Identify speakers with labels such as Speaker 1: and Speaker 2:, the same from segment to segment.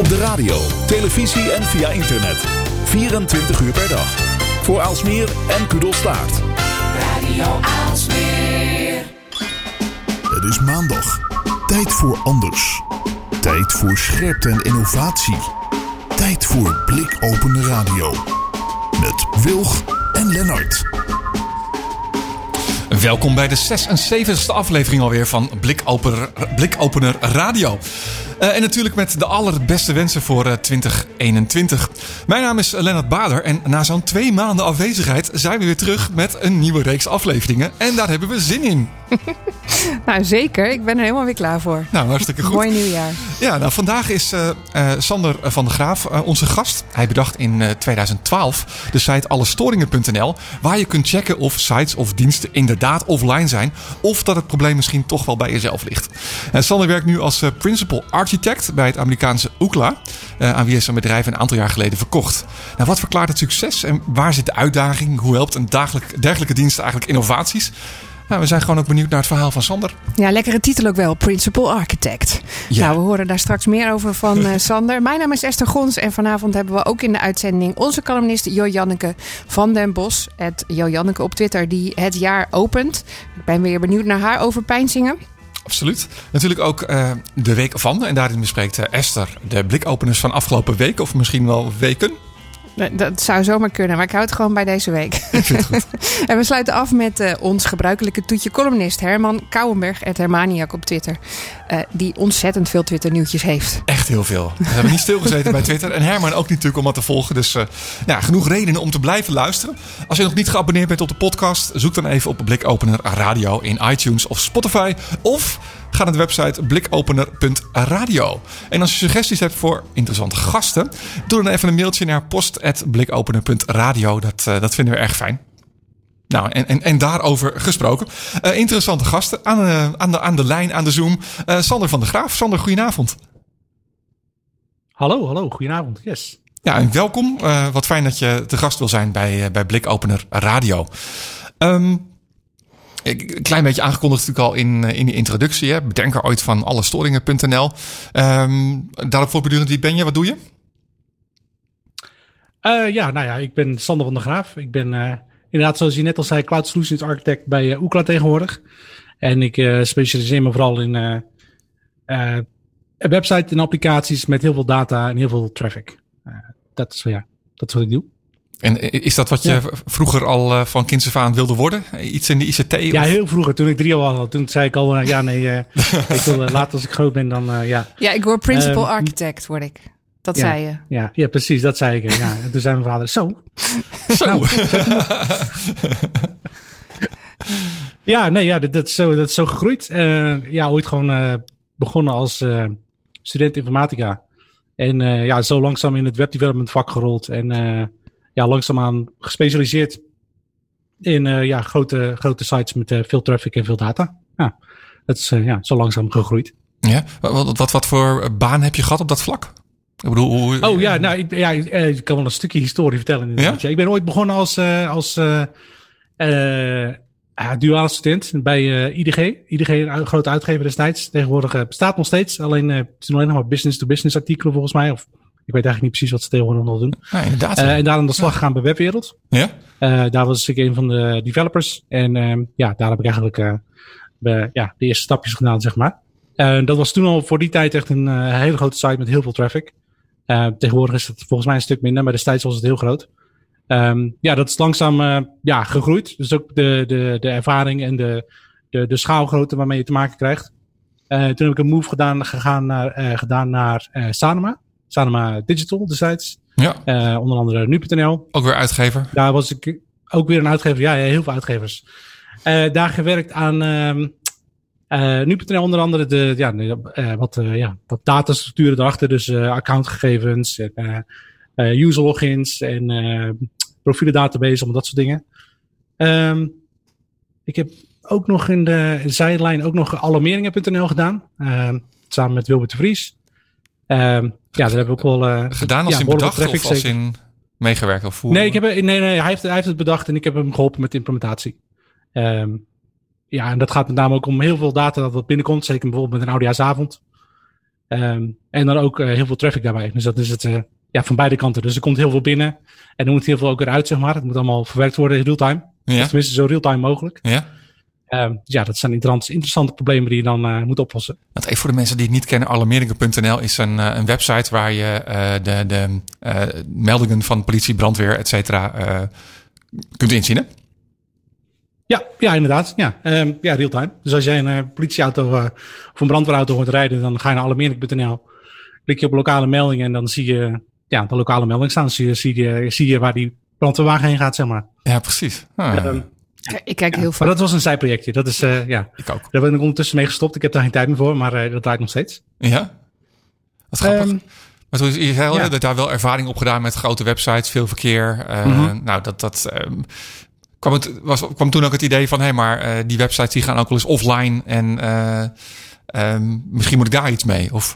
Speaker 1: Op de radio, televisie en via internet. 24 uur per dag. Voor Aalsmeer en Kudelstaart.
Speaker 2: Radio Aalsmeer.
Speaker 1: Het is maandag. Tijd voor anders. Tijd voor scherpte en innovatie. Tijd voor blikopende radio. Met Wilg en Lennart.
Speaker 3: Welkom bij de 76e aflevering alweer van Blikopener, Blikopener Radio. Uh, en natuurlijk met de allerbeste wensen voor uh, 2021. Mijn naam is Lennart Bader en na zo'n twee maanden afwezigheid zijn we weer terug met een nieuwe reeks afleveringen. En daar hebben we zin in.
Speaker 4: nou zeker, ik ben er helemaal weer klaar voor.
Speaker 3: Nou, hartstikke goed.
Speaker 4: Mooi nieuwjaar.
Speaker 3: Ja, nou vandaag is uh, Sander van der Graaf onze gast. Hij bedacht in 2012 de site allestoringen.nl waar je kunt checken of sites of diensten inderdaad offline zijn of dat het probleem misschien toch wel bij jezelf ligt. Sander werkt nu als principal architect bij het Amerikaanse Ookla, uh, aan wie hij zijn bedrijf een aantal jaar geleden verkocht. Nou, wat verklaart het succes en waar zit de uitdaging? Hoe helpt een dergelijke dienst eigenlijk innovaties? Nou, we zijn gewoon ook benieuwd naar het verhaal van Sander.
Speaker 4: Ja, lekkere titel ook wel. Principal Architect. Ja. Nou, we horen daar straks meer over van uh, Sander. Mijn naam is Esther Gons en vanavond hebben we ook in de uitzending onze columnist Jo Janneke van den Bos. Het Jo Janneke op Twitter die het jaar opent. Ik ben weer benieuwd naar haar overpeinzingen.
Speaker 3: Absoluut. Natuurlijk ook uh, de week van. En daarin bespreekt uh, Esther de blikopeners van afgelopen week. Of misschien wel weken.
Speaker 4: Dat zou zomaar kunnen, maar ik hou het gewoon bij deze week.
Speaker 3: Ik vind het goed.
Speaker 4: en we sluiten af met uh, ons gebruikelijke toetje columnist Herman Kouwenberg, het Hermaniak op Twitter. Uh, die ontzettend veel Twitter nieuwtjes heeft.
Speaker 3: Echt heel veel. We hebben niet stilgezeten bij Twitter. En Herman ook niet natuurlijk om dat te volgen. Dus uh, nou, genoeg redenen om te blijven luisteren. Als je nog niet geabonneerd bent op de podcast, zoek dan even op Blikopener Radio in iTunes of Spotify. Of Ga naar de website blikopener.radio. En als je suggesties hebt voor interessante gasten, doe dan even een mailtje naar post.blikopener.radio. Dat, uh, dat vinden we erg fijn. Nou, en, en, en daarover gesproken. Uh, interessante gasten aan, uh, aan, de, aan de lijn, aan de Zoom. Sander van der Graaf. Sander, goedenavond.
Speaker 5: Hallo, hallo, goedenavond. Yes.
Speaker 3: Ja, en welkom. wat fijn dat je te gast wil zijn bij, bij Blikopener Radio. Um, een klein beetje aangekondigd natuurlijk al in, in de introductie. Hè? Bedenker ooit van allestoringen.nl. Um, daarop voortbedurend, wie ben je? Wat doe je?
Speaker 5: Uh, ja, nou ja, ik ben Sander van der Graaf. Ik ben uh, inderdaad, zoals je net al zei, Cloud Solutions Architect bij uh, Ookla tegenwoordig. En ik specialiseer me vooral in een website en applicaties met heel veel data en heel veel traffic. dat, is, dat is wat ik doe.
Speaker 3: En is dat wat je ja. vroeger al uh, van kinds af aan wilde worden? Iets in de ICT? Of?
Speaker 5: Ja, heel vroeger. Toen ik drie jaar was, toen zei ik al, uh, ja nee, uh, ik wil later als ik groot ben dan, ja.
Speaker 4: Ja, ik word principal um, architect, word ik. Dat
Speaker 5: ja,
Speaker 4: zei je.
Speaker 5: Ja, ja, precies, dat zei ik. Ja. En toen zei mijn vader, zo.
Speaker 3: Zo. Nou,
Speaker 5: ja, nee, ja, dat, dat, is zo, dat is zo gegroeid. ja, ooit gewoon begonnen als student informatica. En ja, zo langzaam in het webdevelopment vak gerold. En ja, langzaamaan gespecialiseerd in uh, ja, grote, grote sites met uh, veel traffic en veel data. Ja, dat is uh, ja, zo langzaam gegroeid.
Speaker 3: Ja, wat, wat, wat voor baan heb je gehad op dat vlak? Ik bedoel, hoe...
Speaker 5: Oh ja, nou, ik, ja, ik kan wel een stukje historie vertellen. Ja? Ik ben ooit begonnen als, als duale student bij IDG. IDG, een grote uitgever destijds. Tegenwoordig bestaat nog steeds. Alleen, het zijn alleen nog maar business-to-business artikelen volgens mij. Of ik weet eigenlijk niet precies wat ze tegenwoordig nog doen.
Speaker 3: Ja, inderdaad.
Speaker 5: Uh, en daar aan de slag gegaan bij Webwereld.
Speaker 3: Ja?
Speaker 5: Uh, daar was ik een van de developers. En uh, ja, daar heb ik eigenlijk ja, de eerste stapjes gedaan, zeg maar. dat was toen al voor die tijd echt een hele grote site met heel veel traffic. tegenwoordig is het volgens mij een stuk minder, maar destijds was het heel groot. Um, ja, dat is langzaam ja, gegroeid. Dus ook de, de, de ervaring en de, de, de schaalgrootte waarmee je te maken krijgt. toen heb ik een move gedaan, gegaan naar, gedaan naar Sanoma. Sanoma Digital destijds.
Speaker 3: Ja.
Speaker 5: Uh, onder andere nu.nl.
Speaker 3: Ook weer uitgever.
Speaker 5: Daar was ik ook weer een uitgever. Ja, ja heel veel uitgevers. Uh, daar gewerkt aan uh, nu.nl onder andere de, ja, wat, ja, wat datastructuren erachter. Dus accountgegevens en user logins en profielen database, om dat soort dingen. Um, ik heb ook nog in de zijlijn ook nog alarmeringen.nl gedaan. Ehm, samen met Wilbert de Vries. Um, ja, dat hebben we ook wel...
Speaker 3: Gedaan als
Speaker 5: ja,
Speaker 3: in bedacht of als in meegewerkt? Of
Speaker 5: nee, ik heb, nee, nee hij, heeft, hij heeft het bedacht en ik heb hem geholpen met de implementatie. Um, ja, en dat gaat met name ook om heel veel data dat binnenkomt. Zeker bijvoorbeeld met een oudejaarsavond. Ehm, en dan ook heel veel traffic daarbij. Dus dat is het ja, van beide kanten. Dus er komt heel veel binnen en er moet heel veel ook eruit, zeg maar. Het moet allemaal verwerkt worden in real-time. Ja. tenminste, zo real-time mogelijk.
Speaker 3: Ja.
Speaker 5: Uh, ja, dat zijn interessante problemen die je dan uh, moet oplossen.
Speaker 3: Want even voor de mensen die het niet kennen, alarmeringen.nl is een, uh, een website waar je de, de meldingen van politie, brandweer, et cetera kunt inzien.
Speaker 5: Ja, ja, inderdaad. Ja, um, ja real-time. Dus als jij een politieauto of een brandweerauto hoort rijden, dan ga je naar alarmering.nl. Klik je op lokale meldingen en dan zie je ja, de lokale melding staan. zie je, zie je, zie je waar die brandweerwagen heen gaat, zeg maar.
Speaker 3: Ja, precies. Ah,
Speaker 4: um, ik kijk heel veel.
Speaker 5: Maar dat was een zijprojectje. Dat is, uh, ja.
Speaker 3: Ik ook.
Speaker 5: Daar ben ik ondertussen mee gestopt. Ik heb daar geen tijd meer voor, maar uh, dat draait nog steeds.
Speaker 3: Ja? Wat grappig. Um, maar toen, je zei ja. dat daar wel ervaring op gedaan met grote websites, veel verkeer. Uh, mm -hmm. Nou, dat, dat um, kwam, het, was, kwam toen ook het idee van, hé, hey, maar die websites die gaan ook wel eens offline en um, misschien moet ik daar iets mee. Of...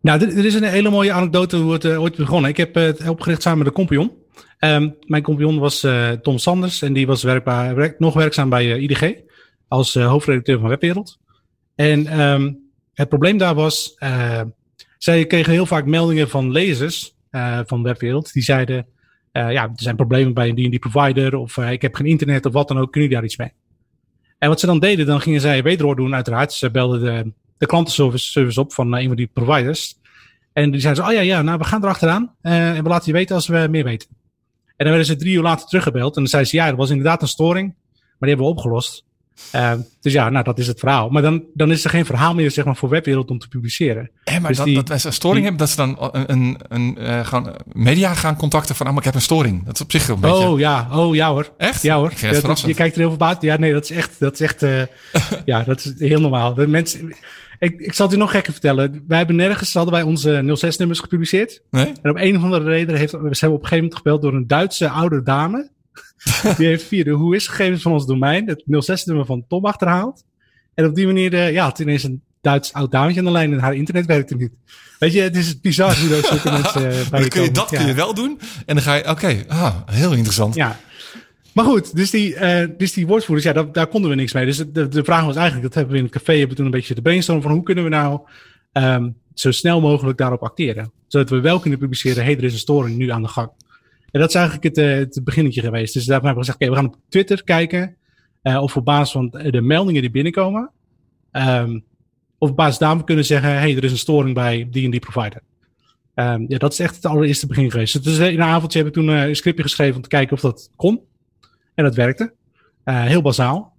Speaker 5: Nou, er, is een hele mooie anekdote hoe het ooit begonnen. Ik heb het opgericht samen met de Compion. Um, mijn compagnon was uh, Tom Sanders en die was nog werkzaam bij uh, IDG als uh, hoofdredacteur van Webwereld. En um, het probleem daar was, zij kregen heel vaak meldingen van lezers van Webwereld. Die zeiden, ja, er zijn problemen bij een die provider of ik heb geen internet of wat dan ook, kun je daar iets mee? En wat ze dan deden, dan gingen zij wederhoor doen uiteraard. Ze belden de, de klantenservice service op van een van die providers. En die zeiden ze, oh ja, ja, nou we gaan erachteraan en we laten je weten als we meer weten. En dan werden ze drie uur later teruggebeld. En dan zei ze, ja, dat was inderdaad een storing. Maar die hebben we opgelost. Uh, dus ja, nou, dat is het verhaal. Maar dan, dan is er geen verhaal meer zeg maar, voor webwereld om te publiceren.
Speaker 3: Hé, maar dus dat, die, dat wij een storing die, hebben, dat ze dan een, een, een uh, gaan media gaan contacten van, ah, maar ik heb een storing. Dat is op zich een beetje...
Speaker 5: Oh ja, oh ja hoor.
Speaker 3: Echt?
Speaker 5: Ja hoor. Dat, je kijkt er heel verbaasd. Ja, nee, dat is echt, dat is echt, uh, ja, dat is heel normaal. De mensen, ik, ik zal het u nog gekker vertellen. Wij hebben nergens, hadden wij onze 06-nummers gepubliceerd.
Speaker 3: Nee?
Speaker 5: En op een of andere reden heeft, we hebben op een gegeven moment gebeld door een Duitse oude dame. die heeft via de hoe is gegevens van ons domein het 06-nummer van Tom achterhaald. En op die manier, uh, ja, had ineens een Duits oud dametje aan de lijn en haar internet werkte niet. Weet je, het is bizar hoe dat zulke mensen uh,
Speaker 3: bij kun je Dat kun je wel doen. En dan ga je, oké, okay, ah, heel interessant.
Speaker 5: Ja, maar goed, dus die, uh, dus die woordvoerders, ja, daar, daar, konden we niks mee. Dus de, de vraag was eigenlijk, dat hebben we in het café, hebben toen een beetje de brainstorm van hoe kunnen we nou um, zo snel mogelijk daarop acteren. Zodat we wel kunnen publiceren, hey, er is een storing nu aan de gang. En dat is eigenlijk het, uh, het beginnetje geweest. Dus daarom hebben we gezegd, oké, we gaan op Twitter kijken uh, of op basis van de meldingen die binnenkomen, um, of op basis daarvan kunnen zeggen, hey, er is een storing bij die en die provider. Um, ja, dat is echt het allereerste begin geweest. Dus in een avondje heb ik toen een scriptje geschreven om te kijken of dat kon. En dat werkte. Uh, heel bazaal.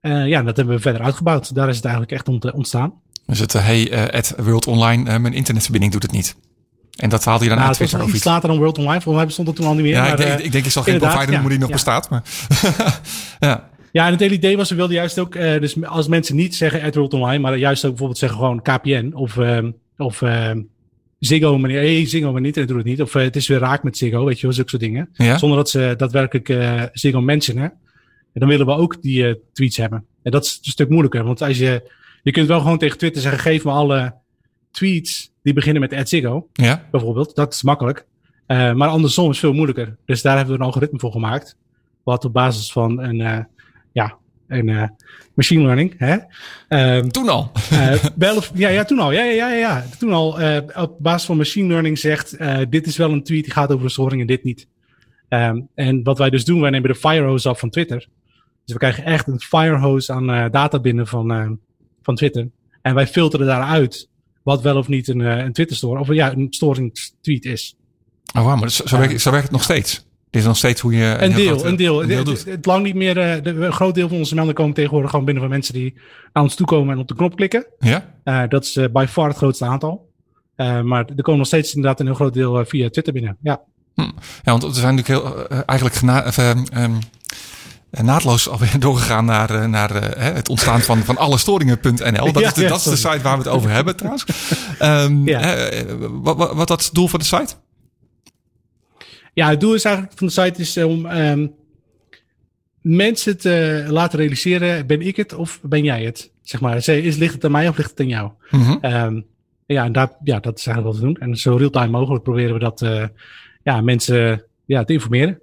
Speaker 5: Uh, ja, dat hebben we verder uitgebouwd. Daar is het eigenlijk echt ontstaan.
Speaker 3: Dus het, hey, at World Online, mijn internetverbinding doet het niet. En dat haalde je dan nou, uit
Speaker 5: Twitter of iets? later dan World Online. Volgens mij bestond het toen al niet meer.
Speaker 3: Ja,
Speaker 5: maar,
Speaker 3: ik, denk, ik denk, ik zal geen provider noemen ja, die nog ja. bestaat. Maar ja.
Speaker 5: Ja, en het hele idee was, we wilden juist ook, dus als mensen niet zeggen at World Online, maar juist ook bijvoorbeeld zeggen gewoon KPN of, uh, of uh, Ziggo, maar hey, Ziggo, maar niet, en doe het niet. Of uh, het is weer raak met Ziggo, weet je wel, zulke soort dingen.
Speaker 3: Ja?
Speaker 5: Zonder dat ze daadwerkelijk uh, Ziggo mentionen. En dan willen we ook die tweets hebben. En dat is een stuk moeilijker, want als je, je kunt wel gewoon tegen Twitter zeggen, geef me alle tweets die beginnen met Ziggo,
Speaker 3: ja?
Speaker 5: bijvoorbeeld. Dat is makkelijk. maar andersom is veel moeilijker. Dus daar hebben we een algoritme voor gemaakt. Wat op basis van een, ja, een uh, machine learning. Hè?
Speaker 3: Um, toen al?
Speaker 5: uh, wel, ja, ja, toen al. Ja, ja, ja, ja. Toen al uh, op basis van machine learning zegt, dit is wel een tweet die gaat over een storing en dit niet. Um, en wat wij dus doen, wij nemen de firehose af van Twitter. Dus we krijgen echt een firehose aan data binnen van, van Twitter. En wij filteren daaruit wat wel of niet een, een Twitter store, of ja, een storing tweet is.
Speaker 3: Oh wow, maar zo, werkt, zo werkt het nog steeds? Dit is nog steeds hoe je.
Speaker 5: Een, deel, een deel. Een deel het, het, lang niet meer. Uh, de, een groot deel van onze meldingen komen tegenwoordig gewoon binnen van mensen die aan ons toekomen en op de knop klikken.
Speaker 3: Ja.
Speaker 5: Uh, dat is uh, by far het grootste aantal. maar er komen nog steeds inderdaad een heel groot deel via Twitter binnen. Ja.
Speaker 3: Hm. Ja, want we zijn natuurlijk heel eigenlijk gena um, naadloos alweer doorgegaan naar, naar het ontstaan van, van alle storingen.nl. Dat, ja, is de, ja, dat is de site waar we het over hebben trouwens. Um, ja. wat, wat, wat is het doel van de site?
Speaker 5: Ja, het doel is eigenlijk van de site is om um, mensen te laten realiseren: ben ik het of ben jij het? Zeg maar, is, ligt het aan mij of ligt het aan jou?
Speaker 3: Mm -hmm.
Speaker 5: um, ja, en daar, ja, dat is eigenlijk wat we doen. En zo real-time mogelijk proberen we dat uh, ja, mensen ja, te informeren.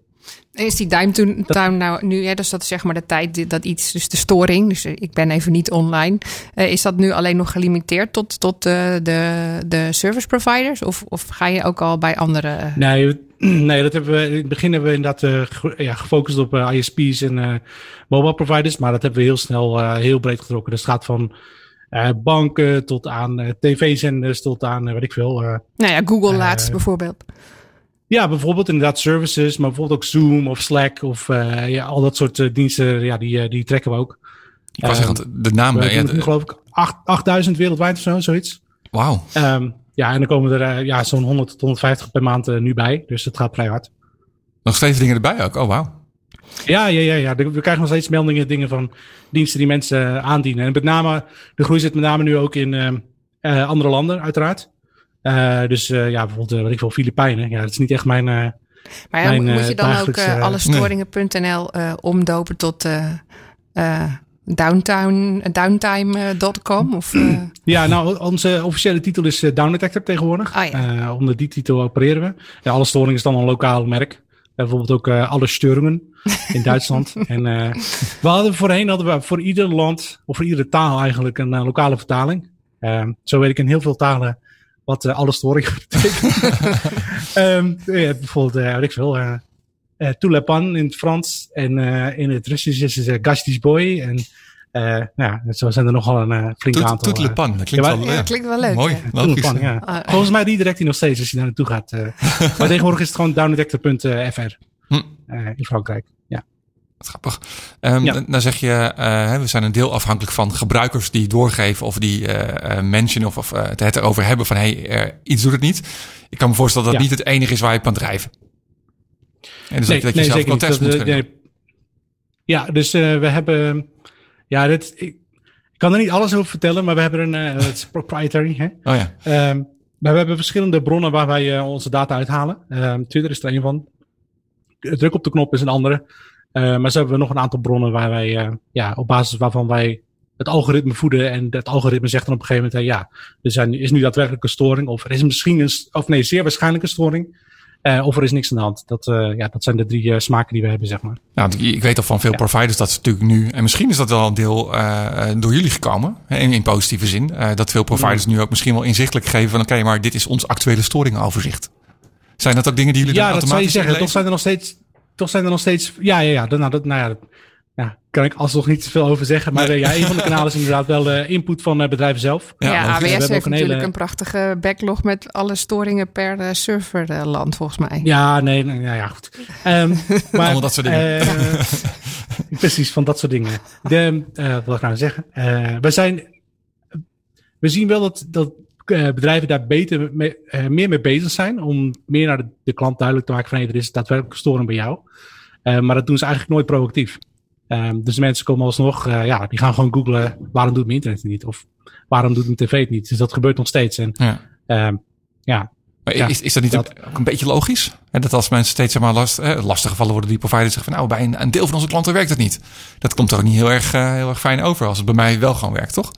Speaker 4: En is die time time nou nu, hè, dus dat is zeg maar de tijd dat iets, dus de storing, dus ik ben even niet online, uh, is dat nu alleen nog gelimiteerd tot, tot uh, de, de service providers? Of, of ga je ook al bij andere?
Speaker 5: Nee, nee dat hebben we, in het begin hebben we inderdaad uh, ja, gefocust op ISP's en mobile providers, maar dat hebben we heel snel heel breed getrokken. Dus het gaat van banken tot aan tv-zenders tot aan, weet ik veel.
Speaker 4: nou ja, Google laatst bijvoorbeeld.
Speaker 5: Ja, bijvoorbeeld inderdaad services, maar bijvoorbeeld ook Zoom of Slack of uh, ja, al dat soort uh, diensten, ja, die, uh, die trekken we ook.
Speaker 3: Ik was zeggen, de naam...
Speaker 5: We ja, nu geloof ik 8, 8000 wereldwijd of zo, zoiets.
Speaker 3: Wauw.
Speaker 5: Um, ja, en dan komen er ja, zo'n 100 tot 150 per maand nu bij, dus het gaat vrij hard.
Speaker 3: Nog steeds dingen erbij ook? Oh, wauw.
Speaker 5: Ja, ja, ja, ja. We krijgen nog steeds meldingen, dingen van diensten die mensen aandienen. En met name, de groei zit met name nu ook in andere landen, uiteraard. Uh, dus uh, ja, bijvoorbeeld, uh, wat ik wil, Filipijnen. Ja, dat is niet echt mijn. maar
Speaker 4: ja, mijn, moet je dan ook alle storingen.nl omdopen tot downtown, downtime.com? of,
Speaker 5: Ja, nou, onze officiële titel is Down Detector tegenwoordig. Oh, ja. onder die titel opereren we. Ja, alle storingen is dan een lokaal merk. Bijvoorbeeld ook alle storingen in Duitsland. en we hadden voorheen hadden we voor ieder land, of voor iedere taal eigenlijk, een lokale vertaling. zo weet ik in heel veel talen wat uh, alle storingen betekent. um, ja, bijvoorbeeld, uh, ik veel, uh, uh, Tulepan in het Frans en in het Russisch is het Gastisch Boy. En uh, ja, zo zijn er nogal een uh, flink aantal.
Speaker 3: Toetlepan, dat klinkt,
Speaker 4: ja,
Speaker 3: wel,
Speaker 4: ja,
Speaker 3: ja.
Speaker 4: klinkt wel leuk.
Speaker 3: Mooi,
Speaker 5: logisch. ja. Ah, Volgens mij redirect hij nog steeds als je daar naartoe gaat. Uh, maar tegenwoordig is het gewoon downdetector.fr hm. in Frankrijk. Ja.
Speaker 3: Grappig. Um, ja. Dan zeg je, uh, we zijn een deel afhankelijk van gebruikers die doorgeven of die uh, mentionen of, of het erover hebben van hey, iets doet het niet. Ik kan me voorstellen dat dat
Speaker 5: ja.
Speaker 3: niet het enige is waar je op kan drijven. En dus
Speaker 5: nee,
Speaker 3: dat, dat je
Speaker 5: nee,
Speaker 3: zelf
Speaker 5: zeker
Speaker 3: wel test
Speaker 5: niet.
Speaker 3: moet
Speaker 5: Dat, nee. Ja, dus uh, we hebben. Ja, dit, ik, ik, kan er niet alles over vertellen, maar we hebben een. Uh, het is proprietary. Hè?
Speaker 3: Oh ja.
Speaker 5: Um, maar we hebben verschillende bronnen waar wij uh, onze data uithalen. Um, Twitter is er een van. Druk op de knop is een andere. Uh, maar zo hebben we nog een aantal bronnen waar wij, ja, op basis waarvan wij het algoritme voeden. En het algoritme zegt dan op een gegeven moment, hey, ja, er zijn, is nu daadwerkelijk een storing. Of er is misschien een, of nee, zeer waarschijnlijk een storing. Uh, of er is niks aan de hand. Dat, uh, ja, dat zijn de drie uh, smaken die we hebben, zeg maar.
Speaker 3: Nou, ik weet al van veel ja. providers dat ze natuurlijk nu, en misschien is dat wel een deel door jullie gekomen, in, in positieve zin, dat veel providers ja. nu ook misschien wel inzichtelijk geven van oké, okay, maar dit is ons actuele storingoverzicht. Zijn dat ook dingen die jullie
Speaker 5: ja,
Speaker 3: dan
Speaker 5: automatisch
Speaker 3: automatisch
Speaker 5: zeggen? Toch zijn er nog steeds, toch zijn er nog steeds, ja, ja, ja, nou, dat, nou ja, ja, kan ik alsnog niet zoveel over zeggen. Maar nee. uh, ja, een van de kanalen is inderdaad wel de input van uh, bedrijven zelf.
Speaker 4: Ja, ja AWS heeft natuurlijk een, hele... een, prachtige backlog met alle storingen per uh, serverland, volgens mij.
Speaker 5: Ja, nee, nee ja, ja, goed. Um, maar,
Speaker 3: Allemaal dat soort dingen.
Speaker 5: precies, van dat soort dingen. De, wat ik nou zeggen? we zijn, we zien wel dat, dat bedrijven daar beter mee, meer mee bezig zijn. Om meer naar de, de klant duidelijk te maken van hey, er is daadwerkelijk storing bij jou. maar dat doen ze eigenlijk nooit proactief. Um, dus mensen komen alsnog, uh, ja, die gaan gewoon googlen, waarom doet mijn internet het niet? Of waarom doet mijn tv het niet? Dus dat gebeurt nog steeds. En,
Speaker 3: ja.
Speaker 5: Um, ja.
Speaker 3: Maar ja, is, is dat niet dat, ook een beetje logisch? En dat als mensen steeds zeg maar, last, eh, lastig gevallen worden, die providers zeggen van nou, bij een, een, deel van onze klanten werkt het niet. Dat komt toch niet heel erg, uh, heel erg fijn over als het bij mij wel gewoon werkt, toch?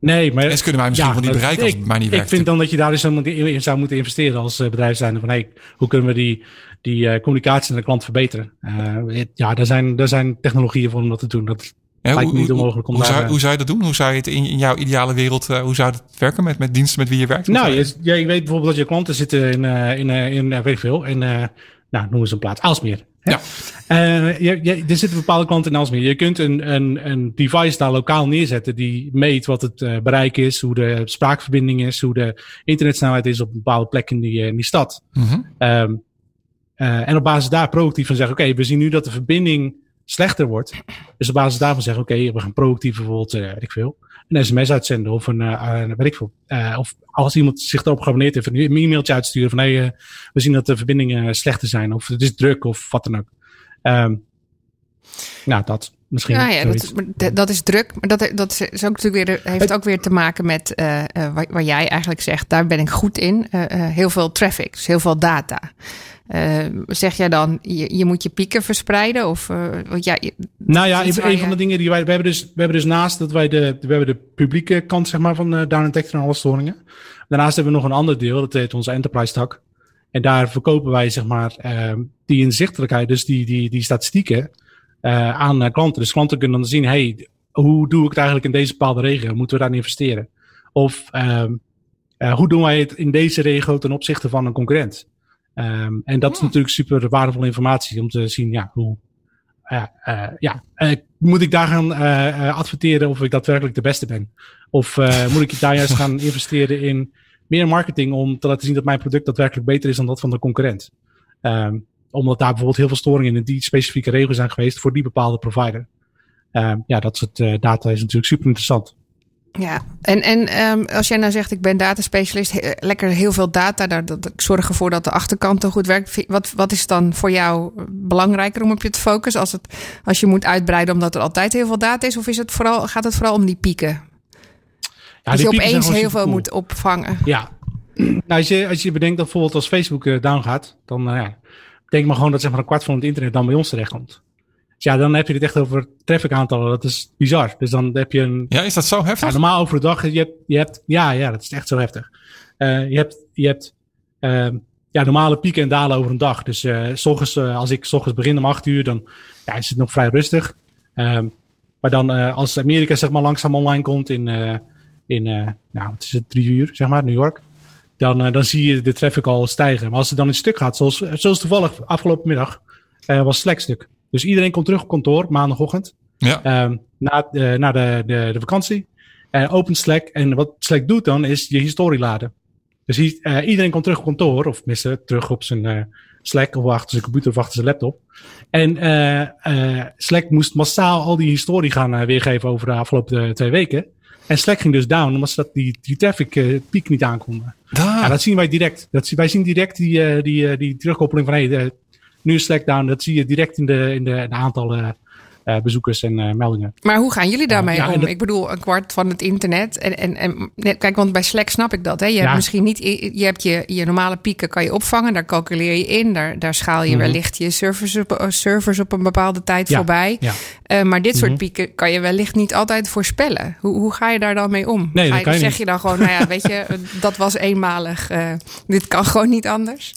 Speaker 5: Nee, maar...
Speaker 3: En ze kunnen mij misschien ja, wel niet bereiken als het bij mij niet werkt.
Speaker 5: Ik vind dan dat je daar dus in zou moeten investeren als bedrijf zijn. Van hey, hoe kunnen we die, die uh, communicatie naar de klant verbeteren? Uh, ja, daar zijn, daar zijn technologieën voor om dat te doen. Dat ja, lijkt me niet onmogelijk om
Speaker 3: hoe,
Speaker 5: daar...
Speaker 3: Zou, hoe zou je dat doen? Hoe zou je het in, in jouw ideale wereld, hoe zou het werken met, met diensten met wie je werkt?
Speaker 5: Nou, je, ja, je weet bijvoorbeeld dat je klanten zitten in, in, uh, in, weet ik veel, in, nou, noem eens een plaats, Aalsmeer.
Speaker 3: Ja.
Speaker 5: Uh, je, je, er zitten bepaalde klanten in Aalsmeer. Je kunt een, een, een device daar lokaal neerzetten die meet wat het uh, bereik is, hoe de spraakverbinding is, hoe de internetsnelheid is op een bepaalde plek in die, in die stad.
Speaker 3: Mm -hmm.
Speaker 5: um, uh, en op basis daar proactief van zeggen, oké, okay, we zien nu dat de verbinding slechter wordt. Dus op basis daarvan zeggen, oké, okay, we gaan proactief bijvoorbeeld, weet ik veel, een sms uitzenden of een, weet ik veel. of als iemand zich erop geabonneerd heeft, een e-mailtje uitsturen van, hey, we zien dat de verbindingen slechter zijn of het is druk of wat dan ook. Um, nou, dat misschien.
Speaker 4: Ja, ja dat, dat, is druk. Maar dat, dat is ook natuurlijk weer, heeft ook weer te maken met uh, uh, waar, waar, jij eigenlijk zegt, daar ben ik goed in. Uh, heel veel traffic, dus heel veel data. Zeg jij dan, je, je, moet je pieken verspreiden? Of, want ja, je,
Speaker 5: nou ja, een, van de dingen die wij, we hebben dus, we hebben dus naast dat wij de, we hebben de publieke kant zeg maar van Down Detector en alle storingen. Daarnaast hebben we nog een ander deel, dat heet onze enterprise tak. En daar verkopen wij, zeg maar, ehm, die inzichtelijkheid, dus die, die, die statistieken, uh, aan klanten. Dus klanten kunnen dan zien, hey, hoe doe ik het eigenlijk in deze bepaalde regio? Moeten we daarin investeren? Of uh, hoe doen wij het in deze regio ten opzichte van een concurrent? Um, en dat is natuurlijk super waardevolle informatie om te zien, ja, hoe, uh, uh, ja, moet ik daar gaan adverteren of ik daadwerkelijk de beste ben? Of moet ik daar juist gaan investeren in meer marketing om te laten zien dat mijn product daadwerkelijk beter is dan dat van de concurrent? Um, omdat daar bijvoorbeeld heel veel storingen in die specifieke regels zijn geweest voor die bepaalde provider. Um, ja, dat soort data is natuurlijk super interessant.
Speaker 4: Ja, en, en um, als jij nou zegt, ik ben dataspecialist, he, lekker heel veel data, daar, dat, ik zorg ervoor dat de achterkant er goed werkt. Wat, wat is dan voor jou belangrijker om op je te focussen? Als, het, als je moet uitbreiden omdat er altijd heel veel data is, of is het vooral, gaat het vooral om die pieken? Ja, dat je opeens heel veel cool. moet opvangen.
Speaker 5: Ja, nou, als, je, als je bedenkt dat bijvoorbeeld als Facebook uh, down gaat, dan uh, denk maar gewoon dat zeg maar, een kwart van het internet dan bij ons terechtkomt. Dus ja, dan heb je het echt over traffic aantallen. Dat is bizar. Dus dan heb je een.
Speaker 3: Ja, is dat zo heftig?
Speaker 5: Ja, normaal over de dag. Je hebt, je hebt, ja, ja, dat is echt zo heftig. Uh, je hebt, je hebt uh, ja, normale pieken en dalen over een dag. Dus uh, s ochtends, als ik s ochtends begin om acht uur, dan ja, is het nog vrij rustig. Um, maar dan als Amerika zeg maar langzaam online komt in, in nou, het is het drie uur, zeg maar, New York dan, dan zie je de traffic al stijgen. Maar als het dan in stuk gaat, zoals, zoals toevallig afgelopen middag, was Slack stuk. Dus iedereen komt terug op kantoor maandagochtend.
Speaker 3: Ja.
Speaker 5: Um, na, uh, na de, de, de vakantie. Uh, opent Slack. En wat Slack doet dan, is je historie laden. Dus uh, iedereen komt terug op kantoor. Of tenminste, terug op zijn Slack. Of achter zijn computer of achter zijn laptop. En Slack moest massaal al die historie gaan weergeven over de afgelopen twee weken. En Slack ging dus down, omdat ze dat die, die traffic uh, piek niet aankonden. Ja, dat zien wij direct. Dat, wij zien direct die, uh, die, uh, die terugkoppeling van hey, de, nu is Slack down. Dat zie je direct in de, in de, de aantallen uh, bezoekers en uh, meldingen.
Speaker 4: Maar hoe gaan jullie daarmee ja, om? Dat... Ik bedoel, een kwart van het internet. En, en, en kijk, want bij Slack snap ik dat. Hè? Je ja. hebt misschien niet, je hebt je, je normale pieken kan je opvangen. Daar calculeer je in. Daar, daar schaal je mm -hmm. wellicht je servers op, servers op een bepaalde tijd
Speaker 5: ja.
Speaker 4: voorbij. Maar dit soort mm -hmm. pieken kan je wellicht niet altijd voorspellen. Hoe, hoe ga je daar dan mee om?
Speaker 5: Nee,
Speaker 4: ga
Speaker 5: je, kan je
Speaker 4: zeg
Speaker 5: niet.
Speaker 4: je dan gewoon, nou ja, weet je, dat was eenmalig. Dit kan gewoon niet anders.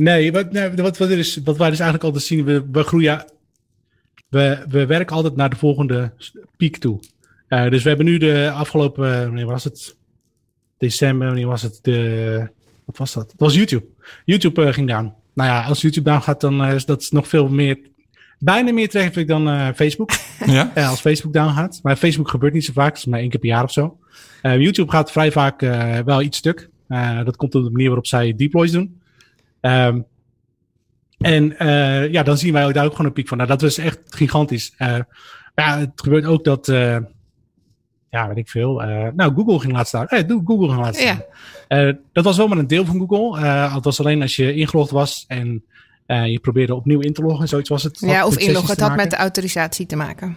Speaker 5: Nee, wat, nee, wat, wat, er is, wat wij dus eigenlijk altijd zien, we, we groeien we, we werken altijd naar de volgende piek toe. Uh, dus we hebben nu de afgelopen, wanneer was het? December, wanneer was het? De, wat was dat? Het was YouTube. YouTube uh, ging down. Nou ja, als YouTube down gaat, dan uh, is dat nog veel meer, bijna meer traffic dan Facebook.
Speaker 3: Ja?
Speaker 5: als Facebook down gaat. Maar Facebook gebeurt niet zo vaak, dat is maar één keer per jaar of zo. YouTube gaat vrij vaak wel iets stuk. dat komt op de manier waarop zij deploys doen. Um, en uh, ja, dan zien wij daar ook gewoon een piek van. Nou, dat was echt gigantisch. Uh, ja, het gebeurt ook dat, uh, ja, weet ik veel. nou, Google ging laatst staan. Eh, Google ging laatst staan. Ja. dat was wel maar een deel van Google. het was alleen als je ingelogd was en je probeerde opnieuw in te loggen. Zoiets was het.
Speaker 4: Ja, of inloggen. Het had met de autorisatie te maken.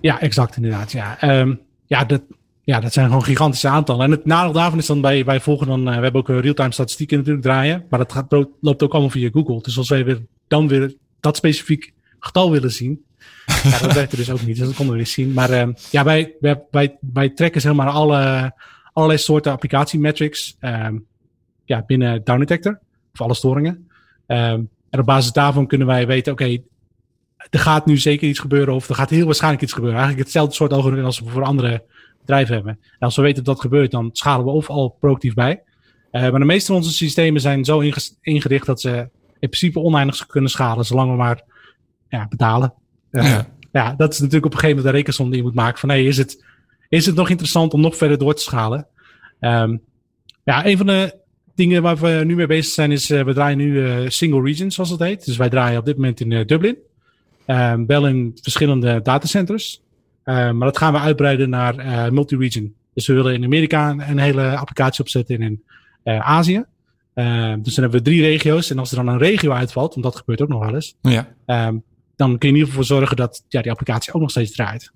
Speaker 5: Ja, exact inderdaad. Ja, um, ja dat, ja, dat zijn gewoon gigantische aantallen. En het nadeel daarvan is dan, wij, wij volgen dan, uh, we hebben ook real-time statistieken natuurlijk draaien, maar dat gaat, loopt ook allemaal via Google. Dus als wij weer, dan weer dat specifiek getal willen zien, ja, dat werkt er dus ook niet. Dus dat konden we niet zien. Maar uh, ja, wij, wij, wij, trekken zeg maar alle, allerlei soorten applicatiemetrics um, ja, binnen Down Detector, voor alle storingen. Um, en op basis daarvan kunnen wij weten, oké, er gaat nu zeker iets gebeuren of er gaat heel waarschijnlijk iets gebeuren. Eigenlijk hetzelfde soort algoritme als we voor andere bedrijven hebben. En als we weten dat dat gebeurt, dan schalen we of al proactief bij. Uh, maar de meeste van onze systemen zijn zo ingericht dat ze in principe oneindig kunnen schalen, zolang we maar ja, betalen. Uh, ja. ja. dat is natuurlijk op een gegeven moment de rekensom die je moet maken van hey, is het, is het nog interessant om nog verder door te schalen? Um, ja, een van de dingen waar we nu mee bezig zijn is, uh, we draaien nu single region zoals dat heet. Dus wij draaien op dit moment in Dublin. Um, wel in verschillende datacenters. Uh, maar dat gaan we uitbreiden naar uh, multi-region. Dus we willen in Amerika een, een hele applicatie opzetten en in uh, Azië. dus dan hebben we drie regio's. En als er dan een regio uitvalt, want dat gebeurt ook nog wel eens.
Speaker 3: Ja.
Speaker 5: Um, dan kun je in ieder geval voor zorgen dat ja, die applicatie ook nog steeds draait.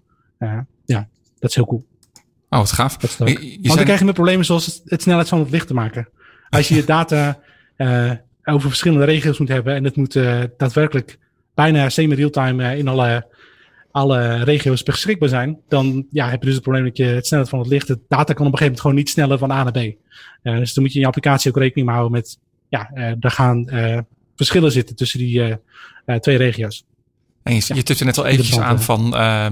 Speaker 5: ja, dat is heel cool.
Speaker 3: Oh, wat gaaf.
Speaker 5: Dat. Je, je want dan krijg je met problemen zoals het, het snelheid van het licht te maken. Als je je data over verschillende regio's moet hebben en het moet daadwerkelijk bijna semi-real-time in alle alle regio's beschikbaar zijn, dan ja, heb je dus het probleem dat je het snelheid van het licht, de data kan op een gegeven moment gewoon niet sneller van A naar B. Uh, dus dan moet je in je applicatie ook rekening mee houden met ja, er gaan verschillen zitten tussen die twee regio's.
Speaker 3: En je, je tipte net al eventjes aan van uh,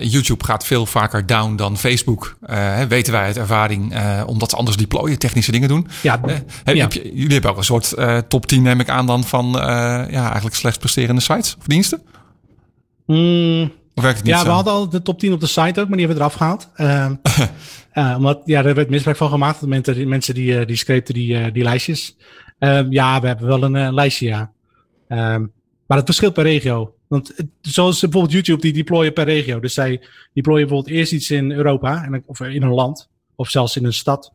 Speaker 3: YouTube gaat veel vaker down dan Facebook. Uh, weten wij uit ervaring, uh, omdat ze anders deployen, technische dingen doen.
Speaker 5: Ja,
Speaker 3: heb, heb je, jullie hebben ook een soort top 10, neem ik aan, dan van ja, eigenlijk slechts presterende sites of diensten?
Speaker 5: Mm,
Speaker 3: of werkt het niet
Speaker 5: ja,
Speaker 3: zo?
Speaker 5: we hadden al de top 10 op de site ook, maar die hebben we eraf gehaald. Ehm, omdat ja, er werd misbruik van gemaakt. Mensen, mensen die, die screepten die, die lijstjes. Ehm, ja, we hebben wel een lijstje, ja. maar het verschilt per regio. Want zoals bijvoorbeeld YouTube, die deployen per regio. Dus zij deployen bijvoorbeeld eerst iets in Europa, en, of in een land, of zelfs in een stad.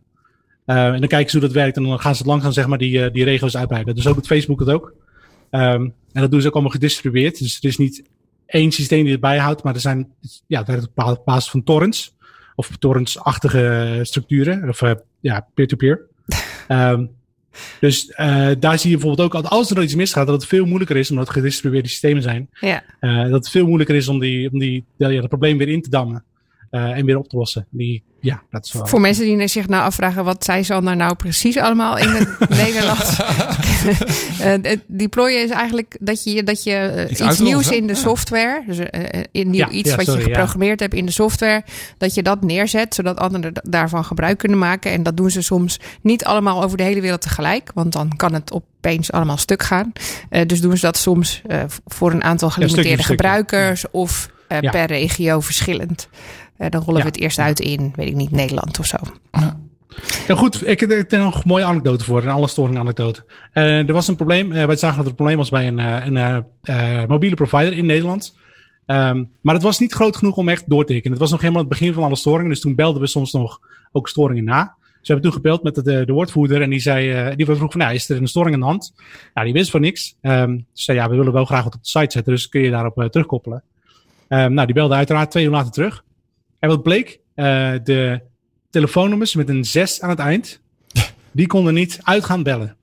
Speaker 5: Uh, en dan kijken ze hoe dat werkt en dan gaan ze langzaam zeg maar, die, die regio's uitbreiden. Dus ook het Facebook het ook. Um, en dat doen ze ook allemaal gedistribueerd. Dus er is niet één systeem die het bijhoudt, maar er zijn, ja, op basis van torrents. Of torrents-achtige structuren, of uh, ja, peer-to-peer. -peer. um, dus uh, daar zie je bijvoorbeeld ook, als er iets misgaat, dat het veel moeilijker is, omdat het gedistribueerde systemen zijn,
Speaker 4: ja.
Speaker 5: uh, dat het veel moeilijker is om, die, om die, ja, het probleem weer in te dammen en weer op te lossen. Die, ja, dat is wel...
Speaker 4: Voor mensen die zich nou afvragen, wat zei Sander nou precies allemaal in het Nederlands? uh, deployen is eigenlijk dat je, dat je iets, iets nieuws in de software, dus in nieuw,
Speaker 5: ja,
Speaker 4: iets
Speaker 5: ja,
Speaker 4: wat
Speaker 5: sorry,
Speaker 4: je geprogrammeerd hebt in de software, dat je dat neerzet, zodat anderen daarvan gebruik kunnen maken. En dat doen ze soms niet allemaal over de hele wereld tegelijk, want dan kan het opeens allemaal stuk gaan. dus doen ze dat soms voor een aantal gelimiteerde gebruikers of per regio verschillend. Uh, dan rollen
Speaker 5: Ja.
Speaker 4: we het eerst uit in, weet ik niet, Nederland of zo.
Speaker 5: Ja, goed, ik heb er nog een mooie anekdote voor, een alle storing anekdote. Uh, er was een probleem, uh, wij zagen dat er een probleem was bij een, een uh, mobiele provider in Nederland. Um, maar het was niet groot genoeg om echt door te. Het was nog helemaal het begin van alle storingen, dus toen belden we soms nog ook storingen na. Dus we hebben toen gebeld met de, de, de woordvoerder en die zei, die vroeg van, nou, is er een storing aan de hand? Nou, die wist van niks. Um, dus zei, ja, we willen wel graag wat op de site zetten, dus kun je daarop terugkoppelen. Um, nou, die belde uiteraard twee uur later terug. En wat bleek? Uh, de telefoonnummers met een 6 aan het eind, die konden niet uit gaan bellen.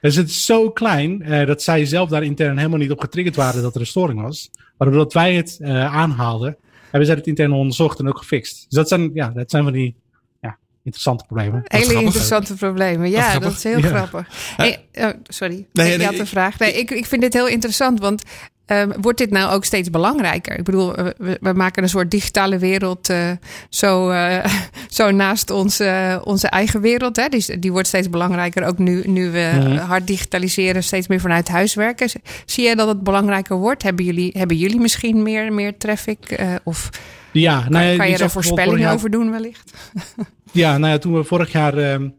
Speaker 5: Dus het is zo klein uh, dat zij zelf daar intern helemaal niet op getriggerd waren dat er een storing was. Maar doordat wij het uh, aanhaalden, hebben zij het intern onderzocht en ook gefixt. Dus dat zijn, ja, dat zijn van die ja, interessante problemen.
Speaker 4: Hele interessante problemen. Ja, dat, is heel
Speaker 5: Ja.
Speaker 4: grappig. Hey, oh, sorry,
Speaker 3: Nee,
Speaker 4: je
Speaker 3: nee,
Speaker 4: had een
Speaker 3: ik-
Speaker 4: vraag. Nee, ik, ik vind dit heel interessant, want um, wordt dit nou ook steeds belangrijker? Ik bedoel, we, we maken een soort digitale wereld uh, zo, uh, zo naast onze, onze eigen wereld. Hè? Die, die wordt steeds belangrijker, ook nu, nu we hard digitaliseren, steeds meer vanuit huis werken. Zie jij dat het belangrijker wordt? Hebben jullie, hebben jullie misschien meer, meer traffic? Uh, of
Speaker 5: Ja,
Speaker 4: kan,
Speaker 5: nou ja,
Speaker 4: kan je er voorspellingen over doen wellicht?
Speaker 5: Ja, nou ja, toen we vorig jaar, um,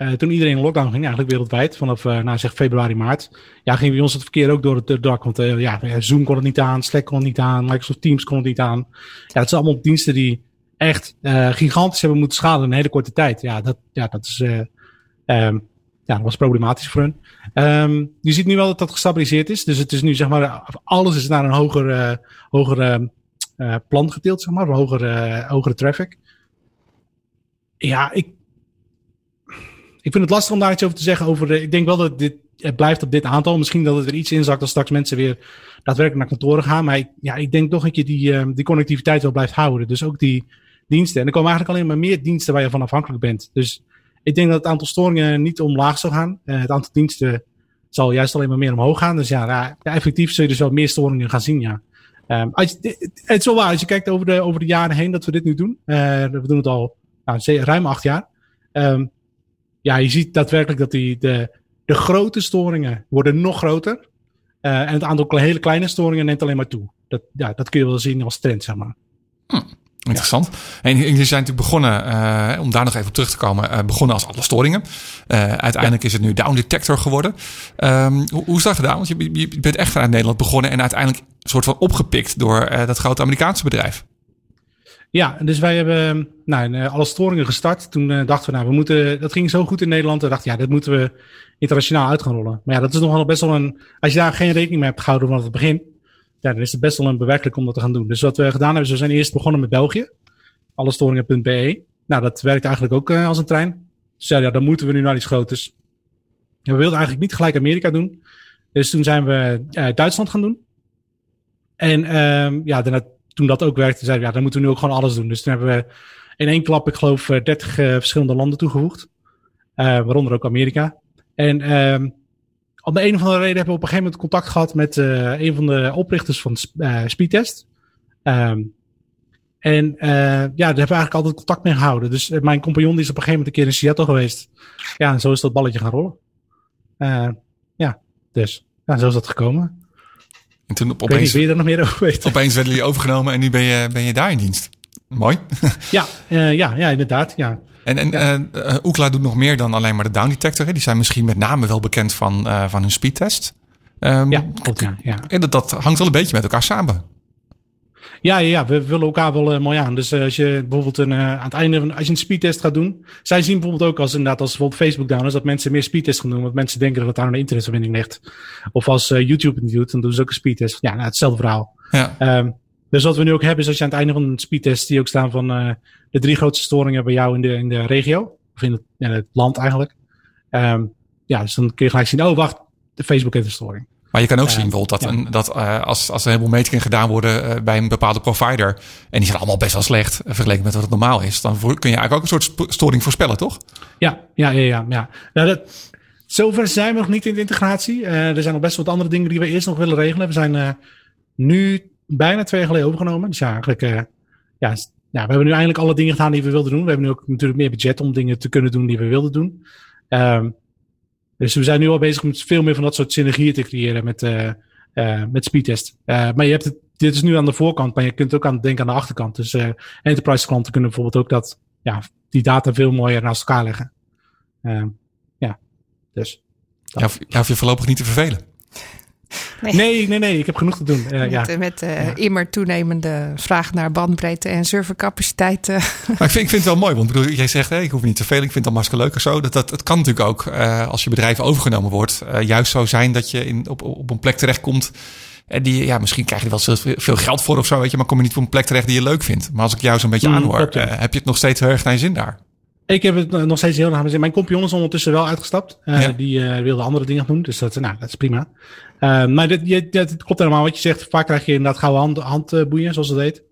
Speaker 5: uh, toen iedereen in lockdown ging, eigenlijk wereldwijd, vanaf uh, nou, zeg februari, maart, ja, ging bij ons het verkeer ook door het, dak. Want uh, ja, Zoom kon het niet aan, Slack kon het niet aan, Microsoft Teams kon het niet aan. Ja, het zijn allemaal diensten die echt gigantisch hebben moeten schalen in een hele korte tijd. Ja, dat, ja, dat is, um, ja, dat was problematisch voor hun. Um, je ziet nu wel dat dat gestabiliseerd is. Dus het is nu, zeg maar, alles is naar een hoger, hoger uh, plan getild, zeg maar, een hogere, hogere traffic. Ja, ik, ik vind het lastig om daar iets over te zeggen. Over ik denk wel dat dit, het blijft op dit aantal. Misschien dat het er iets inzakt als straks mensen weer daadwerkelijk naar kantoren gaan. Maar ik, ja, ik denk toch dat je die, uh, die connectiviteit wel blijft houden. Dus ook die diensten. En er komen eigenlijk alleen maar meer diensten waar je van afhankelijk bent. Dus ik denk dat het aantal storingen niet omlaag zal gaan. Uh, het aantal diensten zal juist alleen maar meer omhoog gaan. Dus ja, ja, effectief zul je dus wel meer storingen gaan zien, ja. Je, het is wel waar, als je kijkt over de, over de jaren heen dat we dit nu doen. Uh, we doen het al nou, ruim acht jaar. Um, ja, je ziet daadwerkelijk dat die, de, de grote storingen worden nog groter. Uh, en het aantal hele kleine storingen neemt alleen maar toe. Dat, ja, dat kun je wel zien als trend, zeg maar.
Speaker 3: Hm. Interessant. Ja. En jullie zijn natuurlijk begonnen, uh, om daar nog even op terug te komen, uh, begonnen als alle storingen. Uiteindelijk ja. is het nu Down Detector geworden. Um, hoe, hoe is dat gedaan? Want je, je, bent echt vanuit Nederland begonnen en uiteindelijk soort van opgepikt door dat grote Amerikaanse bedrijf.
Speaker 5: Ja, dus wij hebben nou, alle storingen gestart. Toen uh, dachten we, nou, we moeten, dat ging zo goed in Nederland. We dachten, ja, dat moeten we internationaal uit gaan rollen. Maar ja, dat is nog wel best wel een, als je daar geen rekening mee hebt gehouden vanaf het begin, ja, dan is het best wel een bewerkelijk om dat te gaan doen. Dus wat we gedaan hebben, we zijn eerst begonnen met België. Allestoringen.be. Nou, dat werkt eigenlijk ook uh, als een trein. Dus ja, dan moeten we nu naar iets groters. We wilden eigenlijk niet gelijk Amerika doen. Dus toen zijn we Duitsland gaan doen. En uh, ja, daarna, toen dat ook werkte, zeiden we, ja, dan moeten we nu ook gewoon alles doen. Dus toen hebben we in één klap, ik geloof, 30 uh, verschillende landen toegevoegd. Uh, waaronder ook Amerika. En ehm om de een of andere reden hebben we op een gegeven moment contact gehad met een van de oprichters van Speedtest. Um, en ja, daar hebben we eigenlijk altijd contact mee gehouden. Dus mijn compagnon die is op een gegeven moment een keer in Seattle geweest. Ja, en zo is dat balletje gaan rollen. ja, dus ja, zo is dat gekomen.
Speaker 3: En toen op, opeens,
Speaker 5: je er nog meer over weet.
Speaker 3: Opeens werden jullie overgenomen en nu ben je, ben je daar in dienst. Mooi.
Speaker 5: ja, ja, ja, inderdaad. Ja.
Speaker 3: En, en ja. uh, Ookla doet nog meer dan alleen maar de down detector. Hè? Die zijn misschien met name wel bekend van, uh, van hun speedtest.
Speaker 5: Um, ja, klopt. Ja, ja.
Speaker 3: En dat, dat hangt wel een beetje met elkaar samen.
Speaker 5: Ja, ja, ja, we willen elkaar wel uh, mooi aan. Dus uh, als je bijvoorbeeld een, uh, aan het einde van als je een speedtest gaat doen. Zij zien bijvoorbeeld ook als inderdaad als bijvoorbeeld Facebook down is dat mensen meer speedtest gaan doen. Want mensen denken dat daar een internetverbinding ligt. Of als YouTube het doet, dan doen ze ook een speedtest. Ja, nou, hetzelfde verhaal.
Speaker 3: Ja.
Speaker 5: Um, dus wat we nu ook hebben is als je aan het einde van een speedtest die ook staan van de drie grootste storingen bij jou in de, in de regio. Of in het, in het land eigenlijk. Um, ja, dus dan kun je gelijk zien, oh wacht, de Facebook heeft een storing.
Speaker 3: Maar je kan ook zien bijvoorbeeld dat, ja. een, dat uh, als, als er een heleboel metingen gedaan worden uh, bij een bepaalde provider. En die zijn allemaal best wel slecht vergeleken met wat het normaal is. Dan voor, kun je eigenlijk ook een soort storing voorspellen, toch?
Speaker 5: Ja, ja, ja, ja. ja. Nou, dat, zover zijn we nog niet in de integratie. er zijn nog best wat andere dingen die we eerst nog willen regelen. We zijn nu bijna twee jaar geleden overgenomen. Dus ja, eigenlijk, ja, we hebben nu eindelijk alle dingen gedaan die we wilden doen. We hebben nu ook natuurlijk meer budget om dingen te kunnen doen die we wilden doen. Um, dus we zijn nu al bezig met veel meer van dat soort synergieën te creëren met, uh, uh, met speedtest. Uh, maar je hebt het, dit is nu aan de voorkant, maar je kunt ook aan denken aan de achterkant. Dus enterprise klanten kunnen bijvoorbeeld ook dat, ja, die data veel mooier naast elkaar leggen. Ehm, ja, dus.
Speaker 3: Ja, of je voorlopig niet te vervelen.
Speaker 5: Nee. nee, nee, nee, ik heb genoeg te doen. Uh,
Speaker 4: met
Speaker 5: ja.
Speaker 4: met uh, ja. immer toenemende vraag naar bandbreedte en servercapaciteit. Uh.
Speaker 3: Maar ik vind, ik vind het wel mooi, want bedoel, jij zegt, hey, ik hoef niet te veel, ik vind het al hartstikke leuk of zo. Dat, dat, het kan natuurlijk ook, als je bedrijf overgenomen wordt, juist zo zijn dat je in, op, op een plek terechtkomt. En die, ja, misschien krijg je er wel veel geld voor of zo, weet je, maar kom je niet op een plek terecht die je leuk vindt. Maar als ik jou zo'n beetje mm, aanhoor, heb je het nog steeds heel erg naar je zin daar?
Speaker 5: Ik heb het nog steeds heel erg zin. Mijn compagnon is ondertussen wel uitgestapt. Uh, ja. Die uh, wilde andere dingen doen. Dus dat, nou, dat is prima. Uh, maar dit, je, dit klopt helemaal wat je zegt. Vaak krijg je inderdaad gouden hand, handboeien, zoals dat heet.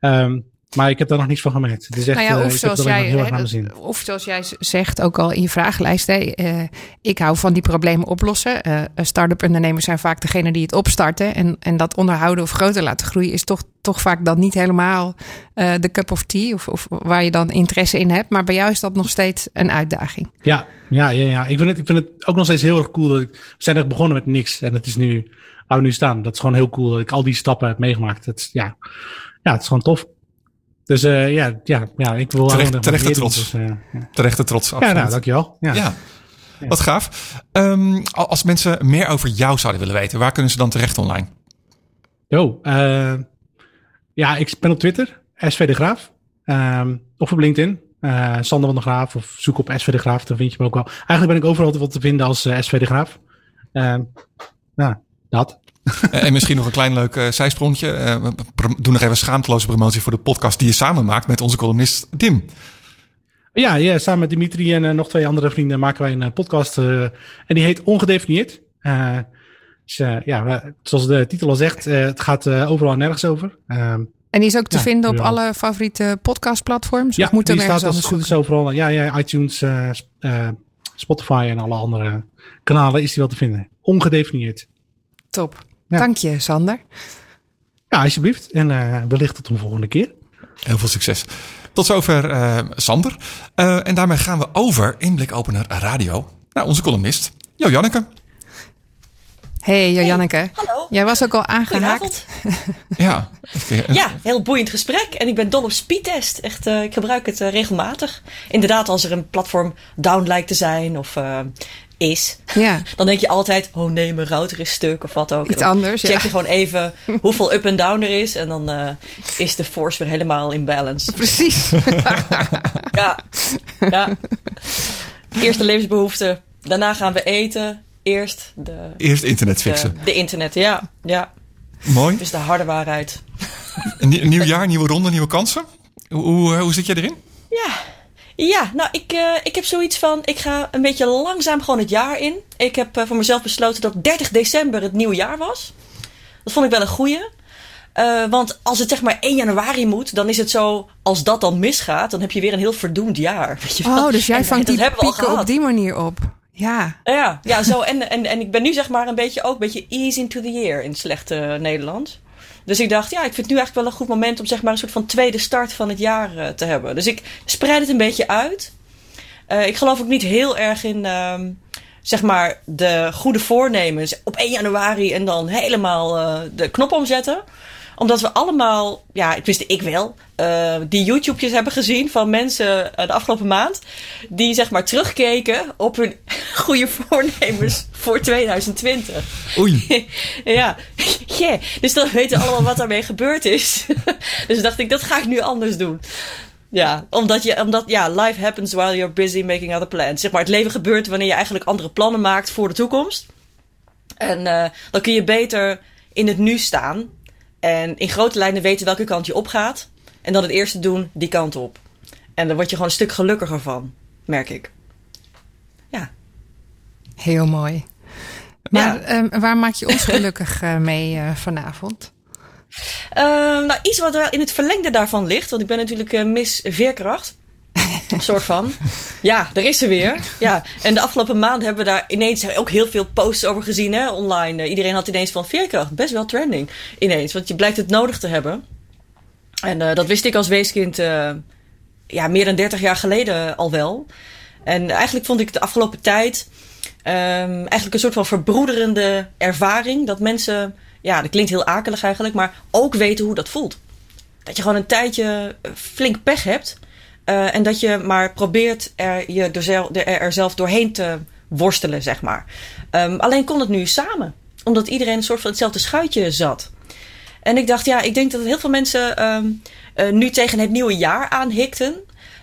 Speaker 5: Um, maar ik heb daar nog niets van gemerkt. Het is echt,
Speaker 4: nou ja, of, zoals jij, of zoals jij zegt, ook al in je vragenlijst. Hè, uh, ik hou van die problemen oplossen. Uh, start-up ondernemers zijn vaak degene die het opstarten. En, en dat onderhouden of groter laten groeien is toch, toch vaak dan niet helemaal de cup of tea. Of, of waar je dan interesse in hebt. Maar bij jou is dat nog steeds een uitdaging.
Speaker 5: Ja, ja, ja, ja. Ik, vind het, ik vind het ook nog steeds heel erg cool. Dat ik, we zijn echt begonnen met niks. En het is nu, waar we nu staan. Dat is gewoon heel cool dat ik al die stappen heb meegemaakt. Het, ja, ja, het is gewoon tof. Dus uh, ja, ja, ja, ik wil
Speaker 3: terecht, terechte trots. Dus, uh, ja. Terechte trots,
Speaker 5: absoluut. Ja, nou, dankjewel. Ja.
Speaker 3: ja. ja. Wat gaaf. Um, als mensen meer over jou zouden willen weten, waar kunnen ze dan terecht online?
Speaker 5: Oh, uh, ja, ik ben op Twitter, SV de Graaf. Um, of op LinkedIn, Sander van de Graaf. Of zoek op SV de Graaf, dan vind je me ook wel. Eigenlijk ben ik overal wat te vinden als SV de Graaf. Um, nou, dat.
Speaker 3: En misschien nog een klein leuk uh, zijsprongetje. Uh, we doen nog even schaamteloze promotie voor de podcast die je samen maakt met onze columnist Tim.
Speaker 5: Ja, ja samen met Dimitri en uh, nog twee andere vrienden maken wij een podcast. en die heet Ongedefinieerd. Dus, ja, zoals de titel al zegt, het gaat overal nergens over.
Speaker 4: Ehm, en die is ook te ja, vinden op ja. alle favoriete podcastplatforms?
Speaker 5: Ja, moet die staat als het goed is overal. Ja, ja iTunes, Spotify en alle andere kanalen is die wel te vinden. Ongedefinieerd.
Speaker 4: Top. Ja. Dank je, Sander.
Speaker 5: Ja, alsjeblieft. En uh, wellicht tot een volgende keer.
Speaker 3: Heel veel succes. Tot zover uh, Sander. Uh, en daarmee gaan we over in Blikopener Radio naar onze columnist Jo Janneke.
Speaker 4: Hey Jo Janneke.
Speaker 6: Hey, hallo.
Speaker 4: Jij was ook al aangehaakt.
Speaker 3: ja.
Speaker 6: ja, heel boeiend gesprek. En ik ben dol op speedtest. Echt, uh, ik gebruik het uh, regelmatig. Inderdaad, als er een platform down lijkt te zijn of uh, is.
Speaker 4: Ja.
Speaker 6: Dan denk je altijd, oh nee, mijn router is stuk of wat ook.
Speaker 4: Iets anders,
Speaker 6: check
Speaker 4: ja.
Speaker 6: je gewoon even hoeveel up en down er is. En dan uh, is de force weer helemaal in balance.
Speaker 4: Precies.
Speaker 6: ja. ja. Eerst de levensbehoeften. Daarna gaan we eten. Eerst de...
Speaker 3: Eerst internet fixen.
Speaker 6: De, de internet, ja. ja.
Speaker 3: Mooi.
Speaker 6: Dus de harde waarheid.
Speaker 3: Een nieuw jaar, nieuwe ronde, nieuwe kansen. Hoe, hoe, hoe zit jij erin?
Speaker 6: Ja, ja, nou, ik, uh, ik heb zoiets van: ik ga een beetje langzaam gewoon het jaar in. Ik heb uh, voor mezelf besloten dat 30 december het nieuwe jaar was. Dat vond ik wel een goeie. Uh, want als het zeg maar 1 januari moet, dan is het zo, als dat dan misgaat, dan heb je weer een heel verdoemd jaar. Weet je
Speaker 4: oh, dus jij vangt die pieken op die manier op. Ja.
Speaker 6: Ja, ja zo. En, en, en ik ben nu zeg maar een beetje ook een beetje ease into the year in slechte Nederlands. Dus ik dacht, ja, ik vind het nu eigenlijk wel een goed moment om zeg maar een soort van tweede start van het jaar uh, te hebben. Dus ik spreid het een beetje uit. Uh, ik geloof ook niet heel erg in, uh, zeg maar, de goede voornemens op 1 januari en dan helemaal uh, de knop omzetten omdat we allemaal, ja, ik wist ik wel, uh, die YouTube's hebben gezien van mensen uh, de afgelopen maand. Die zeg maar terugkeken op hun goede voornemens voor 2020.
Speaker 3: Oei.
Speaker 6: ja, yeah. dus dan weten we allemaal wat daarmee gebeurd is. dus dacht ik, dat ga ik nu anders doen. Ja, omdat, je, omdat ja, life happens while you're busy making other plans. Zeg maar, het leven gebeurt wanneer je eigenlijk andere plannen maakt voor de toekomst. En uh, dan kun je beter in het nu staan en in grote lijnen weten welke kant je opgaat. En dan het eerste doen die kant op. En daar word je gewoon een stuk gelukkiger van, merk ik. Ja.
Speaker 4: Heel mooi. Maar ja. um, waar maak je ons gelukkig uh, mee uh, vanavond?
Speaker 6: Uh, nou, iets wat er in het verlengde daarvan ligt. Want ik ben natuurlijk uh, Miss Veerkracht. Een soort van. Ja, daar is ze weer. Ja, en de afgelopen maanden hebben we daar ineens ook heel veel posts over gezien hè, online. iedereen had ineens van veerkracht. Best wel trending ineens. Want je blijkt het nodig te hebben. En uh, dat wist ik als weeskind uh, ja, meer dan 30 jaar geleden al wel. En eigenlijk vond ik de afgelopen tijd um, eigenlijk een soort van verbroederende ervaring. Dat mensen, ja, dat klinkt heel akelig eigenlijk, maar ook weten hoe dat voelt. Dat je gewoon een tijdje flink pech hebt. Uh, en dat je maar probeert er, je er, zelf, er zelf doorheen te worstelen, zeg maar. Um, alleen kon het nu samen. Omdat iedereen een soort van hetzelfde schuitje zat. En ik dacht, ja, ik denk dat heel veel mensen um, uh, nu tegen het nieuwe jaar aanhikten.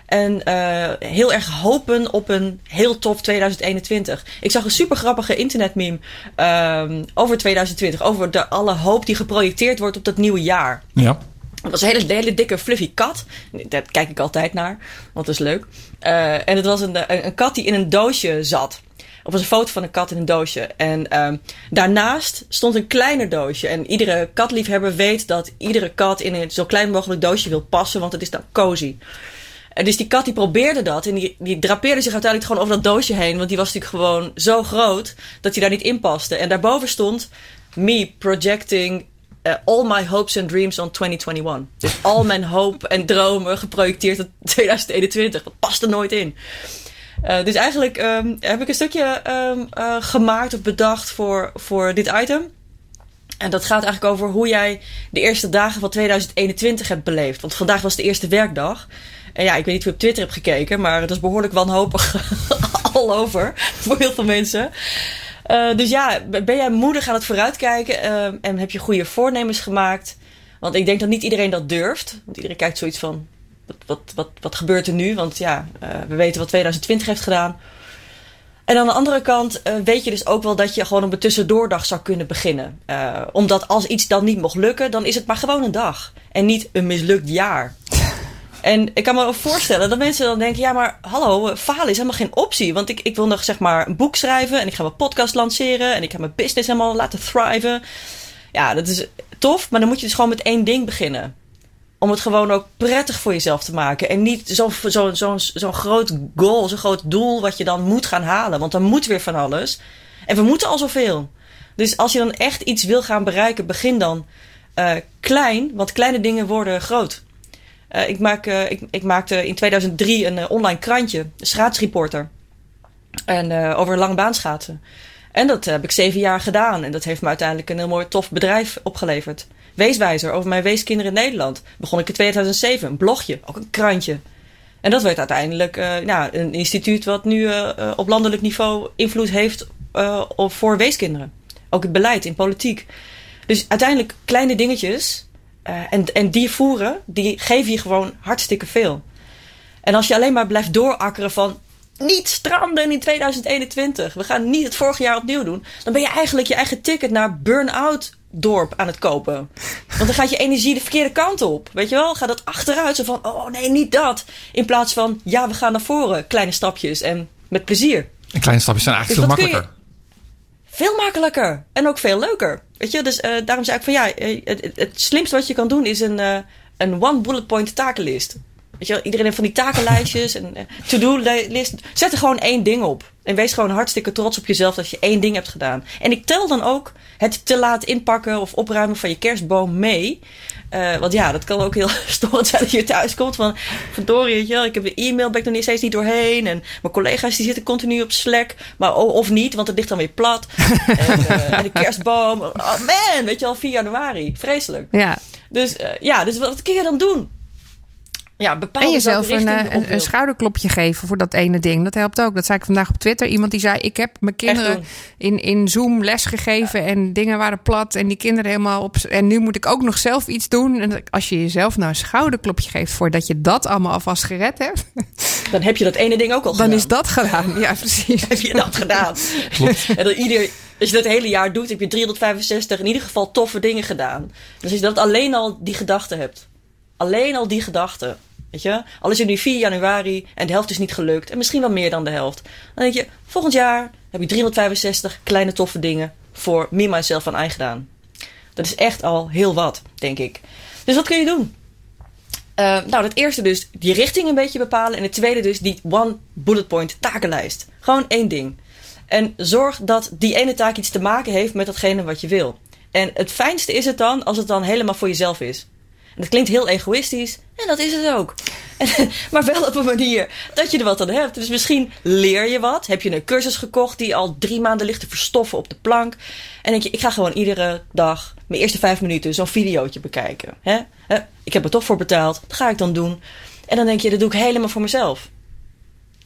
Speaker 6: En uh, heel erg hopen op een heel tof 2021. Ik zag een super grappige internetmeme um, over 2020. Over de, alle hoop die geprojecteerd wordt op dat nieuwe jaar.
Speaker 3: Ja.
Speaker 6: Het was een hele, hele dikke fluffy kat. Daar kijk ik altijd naar, want dat is leuk. Uh, en het was een, een, kat die in een doosje zat. Of was een foto van een kat in een doosje. En uh, daarnaast stond een kleiner doosje. En iedere katliefhebber weet dat iedere kat in een zo klein mogelijk doosje wil passen, want het is dan cozy. En dus die kat die probeerde dat. En die, die drapeerde zich uiteindelijk gewoon over dat doosje heen. Want die was natuurlijk gewoon zo groot dat hij daar niet in paste. En daarboven stond me projecting uh, all my hopes and dreams on 2021. Dus al mijn hoop en dromen geprojecteerd op 2021. Dat past er nooit in. Uh, dus eigenlijk um, heb ik een stukje um, uh, gemaakt of bedacht voor, voor dit item. En dat gaat eigenlijk over hoe jij de eerste dagen van 2021 hebt beleefd. Want vandaag was de eerste werkdag. En ja, ik weet niet of je op Twitter hebt gekeken, maar het is behoorlijk wanhopig al over voor heel veel mensen. Uh, dus ja, ben jij moedig aan het vooruitkijken uh, en heb je goede voornemens gemaakt? Want ik denk dat niet iedereen dat durft. Want iedereen kijkt zoiets van: wat, wat, wat, wat gebeurt er nu? Want ja, uh, we weten wat 2020 heeft gedaan. En aan de andere kant weet je dus ook wel dat je gewoon op een tussendoordag zou kunnen beginnen. omdat als iets dan niet mocht lukken, dan is het maar gewoon een dag. En niet een mislukt jaar. En ik kan me voorstellen dat mensen dan denken: ja, maar hallo, falen is helemaal geen optie. Want ik, ik wil nog zeg maar een boek schrijven en ik ga mijn podcast lanceren en ik ga mijn business helemaal laten thriven. Ja, dat is tof, maar dan moet je dus gewoon met één ding beginnen. Om het gewoon ook prettig voor jezelf te maken. En niet zo'n zo, zo, zo groot goal, zo'n groot doel wat je dan moet gaan halen. Want dan moet weer van alles. En we moeten al zoveel. Dus als je dan echt iets wil gaan bereiken, begin dan uh, klein. Want kleine dingen worden groot. Uh, ik, maak, uh, ik, ik, maakte in 2003 een uh, online krantje, schaatsreporter. En over langbaanschaatsen. En dat heb ik zeven jaar gedaan. En dat heeft me uiteindelijk een heel mooi tof bedrijf opgeleverd. Weeswijzer over mijn weeskinderen in Nederland. Begon ik in 2007, een blogje, ook een krantje. En dat werd uiteindelijk nou, een instituut wat nu op landelijk niveau invloed heeft voor weeskinderen. Ook het beleid in politiek. Dus uiteindelijk kleine dingetjes uh, en, en die voeren, die geven je gewoon hartstikke veel. En als je alleen maar blijft doorakkeren van niet stranden in 2021, we gaan niet het vorige jaar opnieuw doen, dan ben je eigenlijk je eigen ticket naar burn-out dorp aan het kopen. Want dan gaat je energie de verkeerde kant op. Weet je wel? Gaat het achteruit zo van, oh nee, niet dat. In plaats van, ja, we gaan naar voren. Kleine stapjes en met plezier.
Speaker 3: En kleine stapjes zijn eigenlijk dus veel makkelijker.
Speaker 6: Veel makkelijker. En ook veel leuker. Weet je, dus uh, daarom zei ik van ja, het, het, slimste wat je kan doen is een, uh, een one bullet point takenlist. Weet je wel, iedereen heeft van die takenlijstjes en eh, to-do-list. Zet er gewoon één ding op. En wees gewoon hartstikke trots op jezelf dat je één ding hebt gedaan. En ik tel dan ook het te laat inpakken of opruimen van je kerstboom mee. Uh, want ja, dat kan ook heel storend zijn als je thuis komt. Van, verdorie, weet je wel, ik heb de e-mail, ben ik nog niet steeds niet doorheen. En mijn collega's die zitten continu op Slack. Maar of niet, want het ligt dan weer plat. en, uh, en, de kerstboom. Oh man, weet je al, 4 januari. Vreselijk.
Speaker 4: Ja.
Speaker 6: Dus uh, ja, dus wat kun je dan doen? Ja,
Speaker 4: en jezelf een, een, een, schouderklopje geven voor dat ene ding. Dat helpt ook. Dat zei ik vandaag op Twitter. Iemand die zei: Ik heb mijn kinderen in, in Zoom les gegeven. En dingen waren plat. En die kinderen helemaal op. En nu moet ik ook nog zelf iets doen. En als je jezelf nou een schouderklopje geeft voordat je dat allemaal alvast gered hebt.
Speaker 6: Dan heb je dat ene ding ook al gedaan.
Speaker 4: Dan is dat gedaan. Ja, precies.
Speaker 6: heb je dat gedaan. en dan ieder. Als je dat het hele jaar doet, heb je 365 in ieder geval toffe dingen gedaan. Dus als je dat alleen al die gedachten hebt. Alleen al die gedachten Weet je? Al is het nu 4 januari en de helft is niet gelukt. En misschien wel meer dan de helft. Dan denk je, volgend jaar heb je 365 kleine toffe dingen voor me, myself en I gedaan. Dat is echt al heel wat, denk ik. Dus wat kun je doen? Uh, nou, het eerste dus die richting een beetje bepalen. En het tweede dus die one bullet point takenlijst. Gewoon één ding. En zorg dat die ene taak iets te maken heeft met datgene wat je wil. En het fijnste is het dan als het dan helemaal voor jezelf is. En dat klinkt heel egoïstisch. En dat is het ook. maar wel op een manier dat je er wat aan hebt. Dus misschien leer je wat. Heb je een cursus gekocht die al drie maanden ligt te verstoffen op de plank. En denk je, ik ga gewoon iedere dag mijn eerste vijf minuten zo'n videootje bekijken. Hè? Ik heb er toch voor betaald. Dat ga ik dan doen. En dan denk je, dat doe ik helemaal voor mezelf.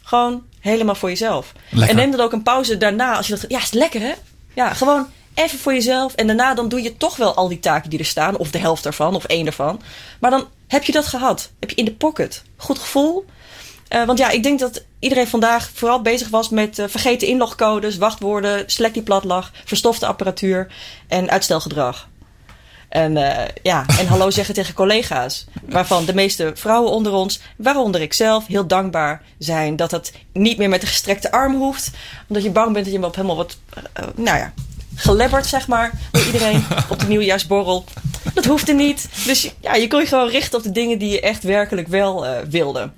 Speaker 6: Gewoon helemaal voor jezelf.
Speaker 3: Lekker.
Speaker 6: En neem dan ook een pauze daarna. Als je dat, ja, is lekker hè? Ja, gewoon even voor jezelf. En daarna dan doe je toch wel al die taken die er staan. Of de helft daarvan, of één daarvan. Maar dan heb je dat gehad. Heb je in de pocket. Goed gevoel. Uh, want ja, ik denk dat iedereen vandaag vooral bezig was met uh, vergeten inlogcodes, wachtwoorden, Slack die plat lag, verstofte apparatuur en uitstelgedrag. En uh, ja, en hallo zeggen tegen collega's. Waarvan de meeste vrouwen onder ons, waaronder ik zelf, heel dankbaar zijn dat het niet meer met de gestrekte arm hoeft. Omdat je bang bent dat je hem op helemaal wat, nou ja, gelebberd, zeg maar, door iedereen op de nieuwjaarsborrel. Dat hoefde niet. Dus ja, je kon je gewoon richten op de dingen die je echt werkelijk wel uh, wilde.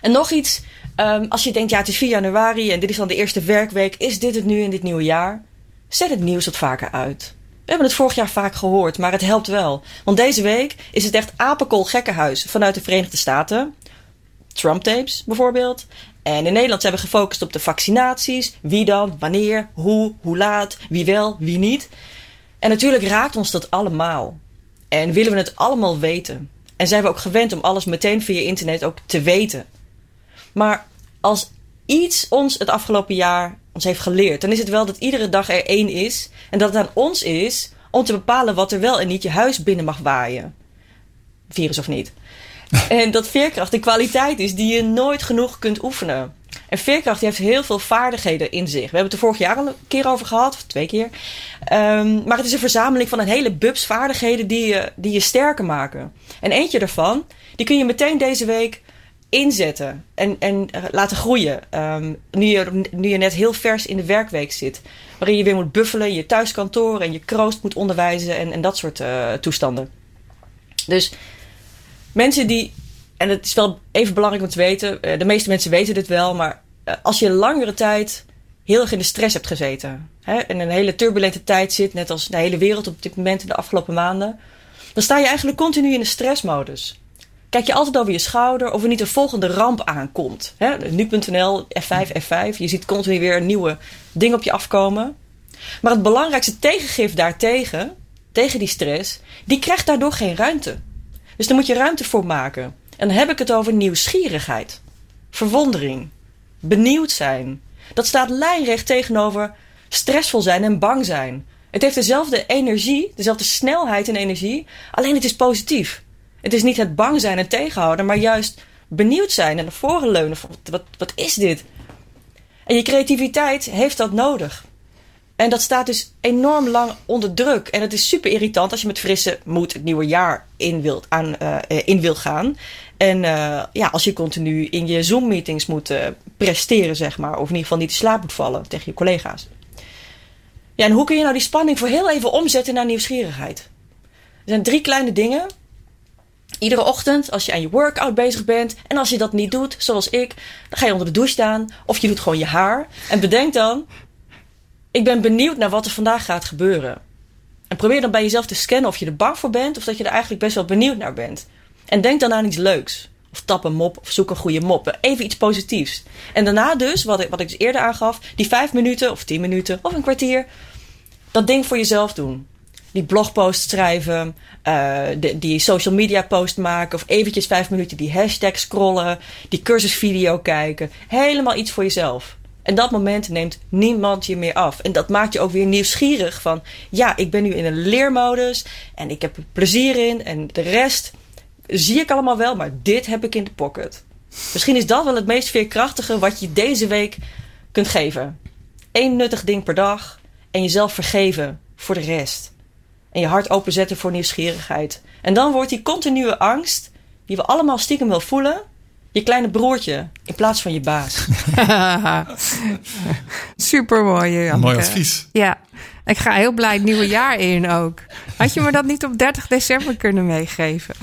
Speaker 6: En nog iets, um, als je denkt, ja, het is 4 januari en dit is dan de eerste werkweek, is dit het nu in dit nieuwe jaar? Zet het nieuws wat vaker uit. We hebben het vorig jaar vaak gehoord, maar het helpt wel. Want deze week is het echt apenkool gekkenhuis vanuit de Verenigde Staten. Trump-tapes bijvoorbeeld. En in Nederland zijn we gefocust op de vaccinaties. Wie dan, wanneer, hoe, hoe laat, wie wel, wie niet. En natuurlijk raakt ons dat allemaal. En willen we het allemaal weten. En zijn we ook gewend om alles meteen via internet ook te weten. Maar als iets ons het afgelopen jaar ons heeft geleerd, dan is het wel dat iedere dag er één is. En dat het aan ons is om te bepalen wat er wel en niet je huis binnen mag waaien. Virus of niet. En dat veerkracht de kwaliteit is die je nooit genoeg kunt oefenen. En veerkracht heeft heel veel vaardigheden in zich. We hebben het er vorig jaar al een keer over gehad, of twee keer. Um, maar het is een verzameling van een hele bubs vaardigheden die je, die je sterker maken. En eentje daarvan, die kun je meteen deze week inzetten en, en laten groeien. Um, nu, je, nu je net heel vers in de werkweek zit. Waarin je weer moet buffelen, je thuiskantoor en je kroost moet onderwijzen en, en dat soort uh, toestanden. Dus mensen die, en het is wel even belangrijk om te weten, eh, de meeste mensen weten dit wel, maar eh, als je langere tijd heel erg in de stress hebt gezeten, hè, in een hele turbulente tijd zit, net als de hele wereld op dit moment in de afgelopen maanden, dan sta je eigenlijk continu in de stressmodus. Kijk je altijd over je schouder of er niet een volgende ramp aankomt. Nu.nl, F5, F5. Je ziet continu weer nieuwe dingen op je afkomen. Maar het belangrijkste tegengif daartegen, tegen die stress, die krijgt daardoor geen ruimte. Dus daar moet je ruimte voor maken. En dan heb ik het over nieuwsgierigheid, verwondering, benieuwd zijn. Dat staat lijnrecht tegenover stressvol zijn en bang zijn. Het heeft dezelfde energie, dezelfde snelheid en energie, alleen het is positief. Het is niet het bang zijn en tegenhouden, maar juist benieuwd zijn en naar voren leunen. Wat, wat is dit? En je creativiteit heeft dat nodig. En dat staat dus enorm lang onder druk. En het is super irritant als je met frisse moed het nieuwe jaar in wilt, aan, uh, in wilt gaan. En uh, ja, als je continu in je Zoom-meetings moet presteren, zeg maar. Of in ieder geval niet te slaap moet vallen tegen je collega's. Ja, en hoe kun je nou die spanning voor heel even omzetten naar nieuwsgierigheid? Er zijn drie kleine dingen. Iedere ochtend, als je aan je workout bezig bent. En als je dat niet doet, zoals ik, dan ga je onder de douche staan. Of je doet gewoon je haar. En bedenk dan, ik ben benieuwd naar wat er vandaag gaat gebeuren. En probeer dan bij jezelf te scannen of je er bang voor bent. Of dat je er eigenlijk best wel benieuwd naar bent. En denk dan aan iets leuks. Of tap een mop of zoek een goede mop. Even iets positiefs. En daarna dus, wat ik, wat ik dus eerder aangaf. Die vijf minuten of tien minuten of een kwartier. Dat ding voor jezelf doen die blogpost schrijven, uh, de, die social media post maken of eventjes vijf minuten die hashtag scrollen, die cursusvideo kijken. Helemaal iets voor jezelf. En dat moment neemt niemand je meer af. En dat maakt je ook weer nieuwsgierig van, ja, ik ben nu in een leermodus en ik heb er plezier in en de rest zie ik allemaal wel, maar dit heb ik in de pocket. Misschien is dat wel het meest veerkrachtige wat je deze week kunt geven. Eén nuttig ding per dag en jezelf vergeven voor de rest. En je hart openzetten voor nieuwsgierigheid. En dan wordt die continue angst, die we allemaal stiekem wel voelen, je kleine broertje in plaats van je baas.
Speaker 4: Super mooi,
Speaker 3: Mooi advies.
Speaker 4: Ja, ik ga heel blij het nieuwe jaar in ook. Had je me dat niet op 30 december kunnen meegeven?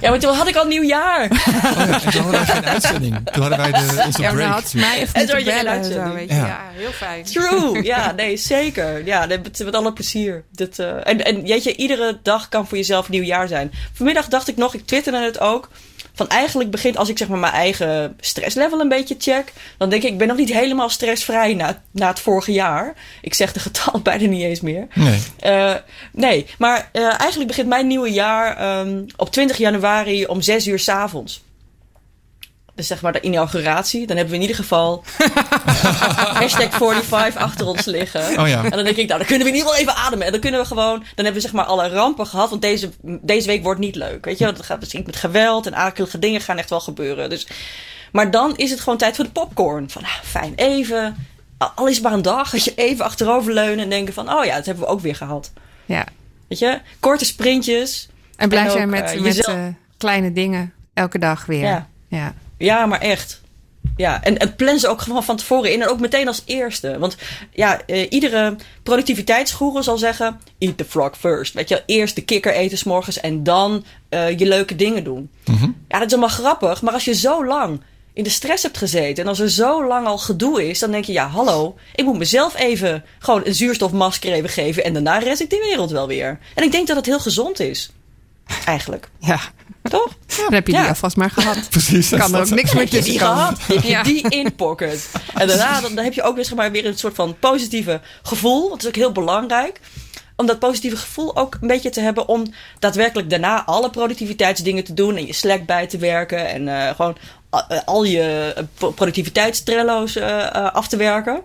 Speaker 6: Ja, maar toen had ik al nieuwjaar.
Speaker 3: Oh ja, en toen hadden wij geen uitzending. Toen hadden wij de, onze
Speaker 4: Ja,
Speaker 3: break.
Speaker 4: had mij even
Speaker 6: En
Speaker 4: moeten
Speaker 6: toen had je geen
Speaker 4: bellen. Zo,
Speaker 6: uitzending.
Speaker 4: weet je.
Speaker 3: Ja.
Speaker 4: Ja. heel fijn.
Speaker 6: True, ja, nee, zeker. Ja, met, met alle plezier. Dat, eh, en, en weet je, iedere dag kan voor jezelf nieuw jaar zijn. Vanmiddag dacht ik nog, ik twitterde het ook. Van eigenlijk begint, als ik zeg maar mijn eigen stresslevel een beetje check. Dan denk ik, ik ben nog niet helemaal stressvrij na, na het vorige jaar. Ik zeg de getal bijna niet eens meer.
Speaker 3: Nee.
Speaker 6: Eh, nee, maar eh, eigenlijk begint mijn nieuwe jaar ehm, op 20 januari om 6 uur 's avonds. Dus zeg maar de inauguratie. Dan hebben we in ieder geval hashtag 45 achter ons liggen.
Speaker 3: Oh ja.
Speaker 6: En dan denk ik, nou, dan kunnen we in ieder geval even ademen. En dan kunnen we gewoon, dan hebben we zeg maar alle rampen gehad. Want deze, deze week wordt niet leuk. Weet je, het gaat misschien met geweld en akelige dingen gaan echt wel gebeuren. Dus, maar dan is het gewoon tijd voor de popcorn. Van, ah, fijn, even, al is het maar een dag. Dat je even achterover leunen en denken van, oh ja, dat hebben we ook weer gehad.
Speaker 4: Ja.
Speaker 6: Weet je, korte sprintjes.
Speaker 4: En blij
Speaker 6: En
Speaker 4: zijn met,
Speaker 6: eh,
Speaker 4: met
Speaker 6: jezelf-
Speaker 4: eh, kleine dingen elke dag weer.
Speaker 6: Ja.
Speaker 4: ja.
Speaker 6: Ja, maar echt. Ja, en, en plan ze ook gewoon van tevoren in. En ook meteen als eerste. Want ja, eh, iedere productiviteitsgoeroe zal zeggen... Eat the frog first. Weet je, eerst de kikker eten 's morgens en dan eh, je leuke dingen doen. Ja, dat is allemaal grappig. Maar als je zo lang in de stress hebt gezeten... en als er zo lang al gedoe is... dan denk je, ja, hallo. Ik moet mezelf even gewoon een zuurstofmasker even geven... en daarna red ik de wereld wel weer. En ik denk dat het heel gezond is. Eigenlijk.
Speaker 4: ja.
Speaker 6: Toch?
Speaker 4: Dan heb je die alvast maar gehad.
Speaker 3: Precies.
Speaker 4: Kan er ook niks meer
Speaker 6: heb je die gehad? Heb je die in pocket? En daarna dan, dan heb je ook weer, zeg maar, weer een soort van positieve gevoel. Want dat is ook heel belangrijk. Om dat positieve gevoel ook een beetje te hebben. Om daadwerkelijk daarna alle productiviteitsdingen te doen. En je Slack bij te werken. En eh, gewoon a- eh, al je eh, pro- productiviteitstrello's eh, eh, af te werken.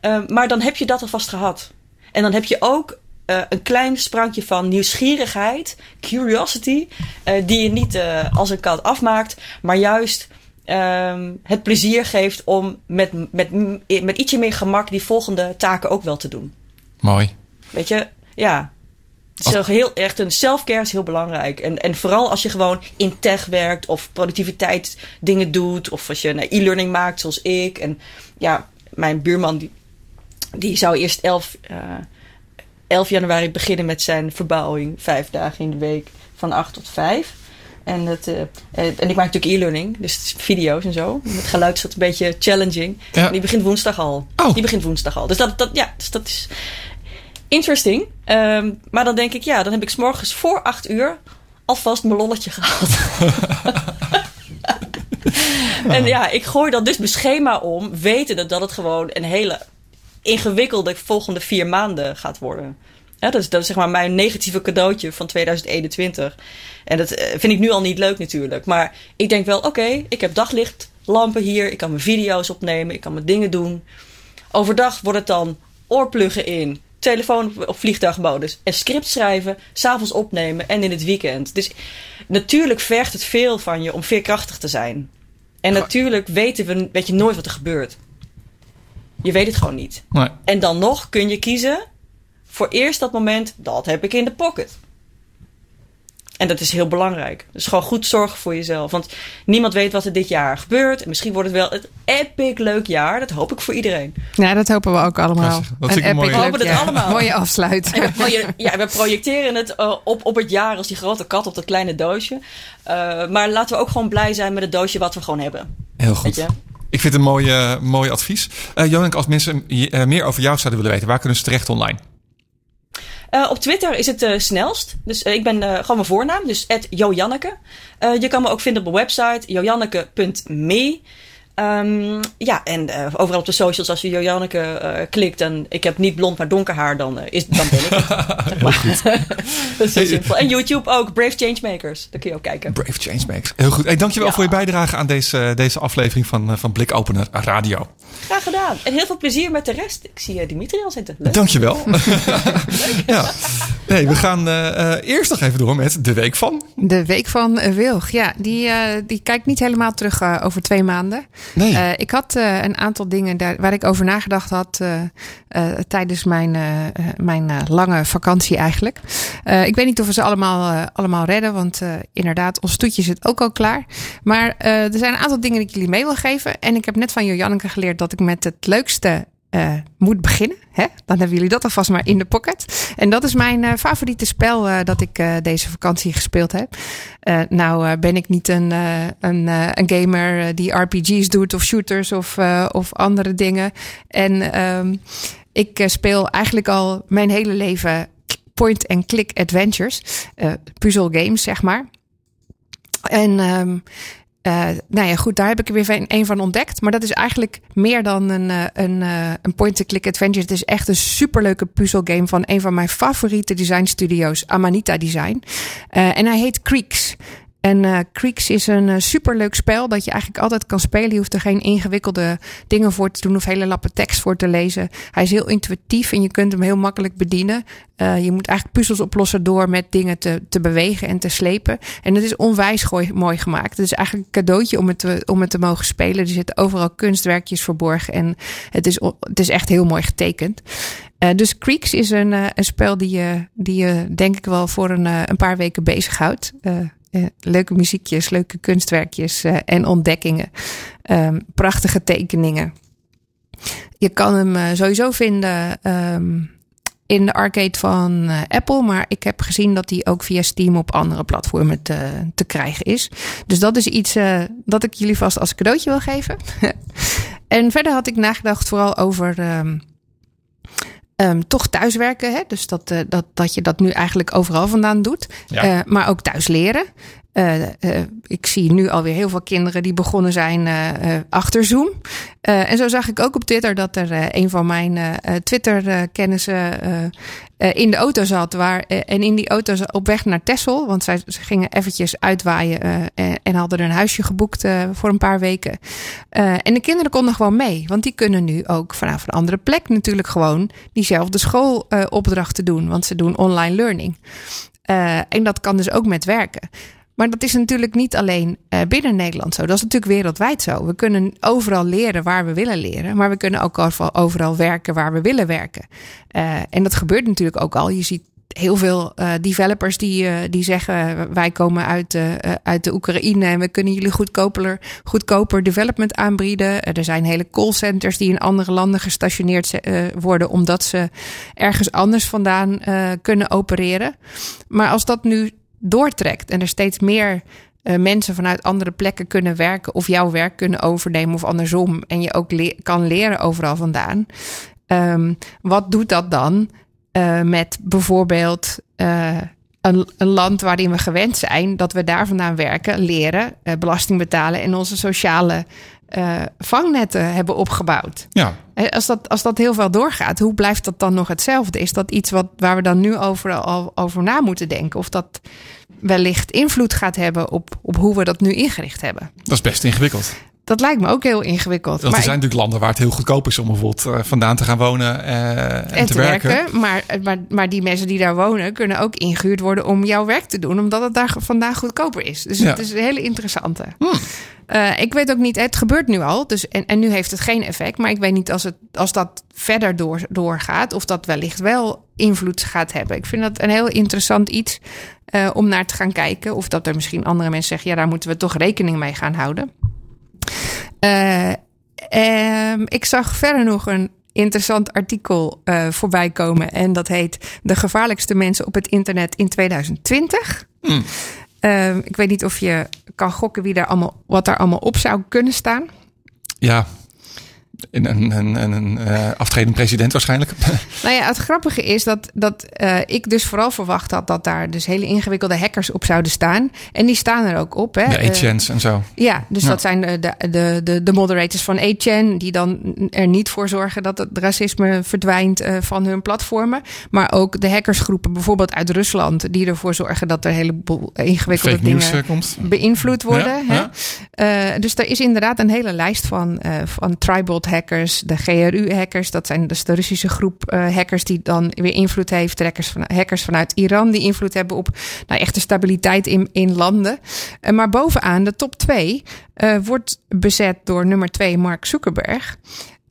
Speaker 6: Eh, maar dan heb je dat alvast gehad. En dan heb je ook eh, een klein sprankje van nieuwsgierigheid, curiosity, eh, die je niet eh, als een kat afmaakt, maar juist ehm, het plezier geeft om met, met, met ietsje meer gemak die volgende taken ook wel te doen.
Speaker 3: Mooi.
Speaker 6: Weet je, ja. Het is heel, echt een self-care is heel belangrijk. En, en vooral als je gewoon in tech werkt of productiviteitsdingen doet. Of als je een e-learning maakt zoals ik. En ja, mijn buurman die, die zou eerst 11, eh 11 januari beginnen met zijn verbouwing. Vijf dagen in de week van 8 tot 5. En, het, eh, en ik maak natuurlijk e-learning, dus het video's en zo. Met geluid is dat een beetje challenging.
Speaker 3: Ja.
Speaker 6: En die begint woensdag al.
Speaker 3: Oh.
Speaker 6: Die begint woensdag al. Dus dat, dat, ja, dus dat is interesting. Ehm, maar dan denk ik, ja, dan heb ik 's morgens voor 8 uur alvast mijn lolletje gehad. en ja, ik gooi dan dus mijn schema om, wetende dat het gewoon een hele ingewikkelde volgende vier maanden gaat worden. Ja, dat, is, dat is zeg maar mijn negatieve cadeautje van 2021. En dat eh, vind ik nu al niet leuk natuurlijk. Maar ik denk wel, oké, ik heb daglichtlampen hier. Ik kan mijn video's opnemen. Ik kan mijn dingen doen. Overdag wordt het dan oorpluggen in. Telefoon op- op vliegtuigmodus. En script schrijven. S'avonds opnemen. En in het weekend. Dus natuurlijk vergt het veel van je om veerkrachtig te zijn. En natuurlijk weten we, weet je nooit wat er gebeurt. Je weet het gewoon niet.
Speaker 3: Nee.
Speaker 6: En dan nog kun je kiezen voor eerst dat moment, dat heb ik in de pocket. En dat is heel belangrijk. Dus gewoon goed zorgen voor jezelf. Want niemand weet wat er dit jaar gebeurt. En misschien wordt het wel het epic leuk jaar. Dat hoop ik voor iedereen.
Speaker 4: Ja, dat hopen we ook allemaal.
Speaker 3: Dat vind ik een mooie-
Speaker 6: We hopen het allemaal.
Speaker 4: Mooie afsluit.
Speaker 6: En we, proje- ja, we projecteren het eh, op, op het jaar als die grote kat op dat kleine doosje. Eh, maar laten we ook gewoon blij zijn met het doosje wat we gewoon hebben.
Speaker 3: Heel
Speaker 6: Weet
Speaker 3: goed. Ik vind het een mooi, eh, mooi advies. Jonik, als mensen eh, meer over jou zouden willen weten, waar kunnen ze terecht online?
Speaker 6: Op Twitter is het snelst. Dus ik ben gewoon mijn voornaam, dus @jojanneke. Je kan me ook vinden op mijn website jojanneke.me. Ehm, ja, en eh, overal op de socials, als je Jojanneke eh, klikt en ik heb niet blond maar donker haar, dan, eh, is, dan ben ik het. Zeg maar. dat is simpel. En YouTube ook, Brave Changemakers. Daar kun je ook kijken.
Speaker 3: Brave Changemakers. Heel goed. Hey, dankjewel
Speaker 6: Ja.
Speaker 3: voor je bijdrage aan deze, deze aflevering van, van Blikopener Radio.
Speaker 6: Graag gedaan. En heel veel plezier met de rest. Ik zie eh, Dimitri al zitten. Leuk.
Speaker 3: Dankjewel. ja. Nee, we gaan eh, eh, eerst nog even door met de week van.
Speaker 4: De week van Wilg. Ja, die, eh, die kijkt niet helemaal terug over twee maanden.
Speaker 3: Nee.
Speaker 4: Eh, ik had eh, een aantal dingen daar, waar ik over nagedacht had eh, tijdens mijn, mijn lange vakantie eigenlijk. Ik weet niet of we ze allemaal, allemaal redden, want inderdaad, ons toetje zit ook al klaar. Maar er zijn een aantal dingen die ik jullie mee wil geven. En ik heb net van Janneke geleerd dat ik met het leukste eh, moet beginnen. Hè? Dan hebben jullie dat alvast maar in de pocket. En dat is mijn eh, favoriete spel eh, dat ik deze vakantie gespeeld heb. Nou ben ik niet een, een, een gamer die RPG's doet of shooters of, of andere dingen. En ehm, ik speel eigenlijk al mijn hele leven point-and-click adventures. puzzel games, zeg maar. En ehm, eh, nou ja, goed, daar heb ik er weer een, van ontdekt. Maar dat is eigenlijk meer dan een, eh, een, eh, een point-and-click adventure. Het is echt een superleuke puzzelgame van een van mijn favoriete design studio's, Amanita Design. En hij heet Creeks. En eh, Creeks is een eh, superleuk spel dat je eigenlijk altijd kan spelen. Je hoeft er geen ingewikkelde dingen voor te doen of hele lappen tekst voor te lezen. Hij is heel intuïtief en je kunt hem heel makkelijk bedienen. Eh, je moet eigenlijk puzzels oplossen door met dingen te, te bewegen en te slepen. En het is onwijs mooi gemaakt. Het is eigenlijk een cadeautje om het, te, om het te mogen spelen. Er zitten overal kunstwerkjes verborgen en het is, het is echt heel mooi getekend. Eh, dus Creeks is een, een spel die je, die je denk ik wel voor een, een paar weken bezighoudt. Eh, leuke muziekjes, leuke kunstwerkjes eh, en ontdekkingen. Ehm, prachtige tekeningen. Je kan hem eh, sowieso vinden ehm, in de arcade van Apple. Maar ik heb gezien dat die ook via Steam op andere platformen te, te krijgen is. Dus dat is iets dat ik jullie vast als cadeautje wil geven. en verder had ik nagedacht vooral over... ehm, ehm, toch thuiswerken. Hè? Dus dat, eh, dat, dat je dat nu eigenlijk overal vandaan doet.
Speaker 3: Ja.
Speaker 4: Eh, maar ook thuis leren. Eh, eh, ik zie nu alweer heel veel kinderen die begonnen zijn eh, achter Zoom. En zo zag ik ook op Twitter dat er een van mijn Twitter-kennissen in de auto zat. Waar, en in die auto op weg naar Texel. Want zij, ze gingen eventjes uitwaaien en, en hadden er een huisje geboekt voor een paar weken. En de kinderen konden gewoon mee. Want die kunnen nu ook vanaf een andere plek natuurlijk gewoon diezelfde schoolopdrachten doen. Want ze doen online learning. En dat kan dus ook met werken. Maar dat is natuurlijk niet alleen eh, binnen Nederland zo. Dat is natuurlijk wereldwijd zo. We kunnen overal leren waar we willen leren. Maar we kunnen ook overal, werken waar we willen werken. Eh, en dat gebeurt natuurlijk ook al. Je ziet heel veel eh, developers die, die zeggen: wij komen uit, eh, uit de Oekraïne en we kunnen jullie goedkoper, goedkoper development aanbieden. Er zijn hele callcenters die in andere landen gestationeerd worden, omdat ze ergens anders vandaan kunnen opereren. Maar als dat nu doortrekt en er steeds meer eh, mensen vanuit andere plekken kunnen werken of jouw werk kunnen overnemen of andersom en je ook kan leren overal vandaan. Ehm, wat doet dat dan eh, met bijvoorbeeld eh, een, een land waarin we gewend zijn dat we daar vandaan werken, leren, belasting betalen en onze sociale eh, vangnetten hebben opgebouwd?
Speaker 3: Ja,
Speaker 4: Als dat, als dat heel veel doorgaat, hoe blijft dat dan nog hetzelfde? Is dat iets wat, waar we dan nu over, al, over na moeten denken? Of dat wellicht invloed gaat hebben op, op hoe we dat nu ingericht hebben?
Speaker 3: dat is best ingewikkeld.
Speaker 4: Dat lijkt me ook heel ingewikkeld.
Speaker 3: Want er zijn natuurlijk landen waar het heel goedkoop is om bijvoorbeeld uh, vandaan te gaan wonen uh, en, te, werken.
Speaker 4: Maar, maar, maar die mensen die daar wonen kunnen ook ingehuurd worden om jouw werk te doen, omdat het daar vandaag goedkoper is. Dus het is een hele interessante. Uh, ik weet ook niet, het gebeurt nu al, dus, en, en nu heeft het geen effect. Maar ik weet niet als, het, als dat verder door, doorgaat, of dat wellicht wel invloed gaat hebben. Ik vind dat een heel interessant iets uh, om naar te gaan kijken. Of dat er misschien andere mensen zeggen, ja, daar moeten we toch rekening mee gaan houden. Uh, ik zag verder nog een interessant artikel uh, voorbij komen. En dat heet De gevaarlijkste mensen op het internet in 2020. Mm. Uh, ik weet niet of je kan gokken wie daar allemaal, wat daar allemaal op zou kunnen staan.
Speaker 3: Ja, een, een, een, een uh, aftredend president waarschijnlijk.
Speaker 4: Nou ja, het grappige is dat, dat uh, ik dus vooral verwacht had dat daar dus hele ingewikkelde hackers op zouden staan. En die staan er ook op. Hè.
Speaker 3: De 8chans uh, en zo.
Speaker 4: Ja, dus ja. dat zijn de, de, de, de moderators van 8chan die dan er niet voor zorgen dat het racisme verdwijnt van hun platformen. Maar ook de hackersgroepen bijvoorbeeld uit Rusland die ervoor zorgen dat er een heleboel ingewikkelde dingen
Speaker 3: komt.
Speaker 4: beïnvloed worden. Ja, hè. dus er is inderdaad een hele lijst van, van tribal hackers, de GRU-hackers. Dat zijn dus de Russische groep uh, hackers die dan weer invloed heeft. Hackers, van, hackers vanuit Iran die invloed hebben op nou, echte stabiliteit in, in landen. Uh, maar bovenaan, de top 2, uh, eh, wordt bezet door nummer 2 Mark Zuckerberg.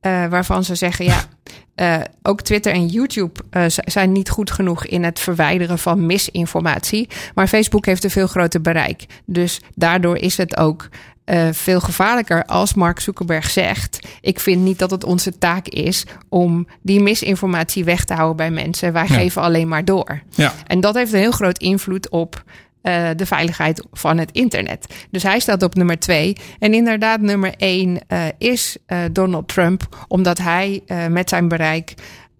Speaker 4: waarvan ze zeggen, ja, ook Twitter en YouTube zijn niet goed genoeg in het verwijderen van misinformatie. Maar Facebook heeft een veel groter bereik. Dus daardoor is het ook uh, veel gevaarlijker als Mark Zuckerberg zegt: Ik vind niet dat het onze taak is om die misinformatie weg te houden bij mensen. Wij ja. geven alleen maar door.
Speaker 3: Ja.
Speaker 4: En dat heeft een heel groot invloed op. Uh, de veiligheid van het internet. Dus hij staat op nummer twee. En inderdaad, nummer één uh, is uh, Donald Trump, omdat hij met zijn bereik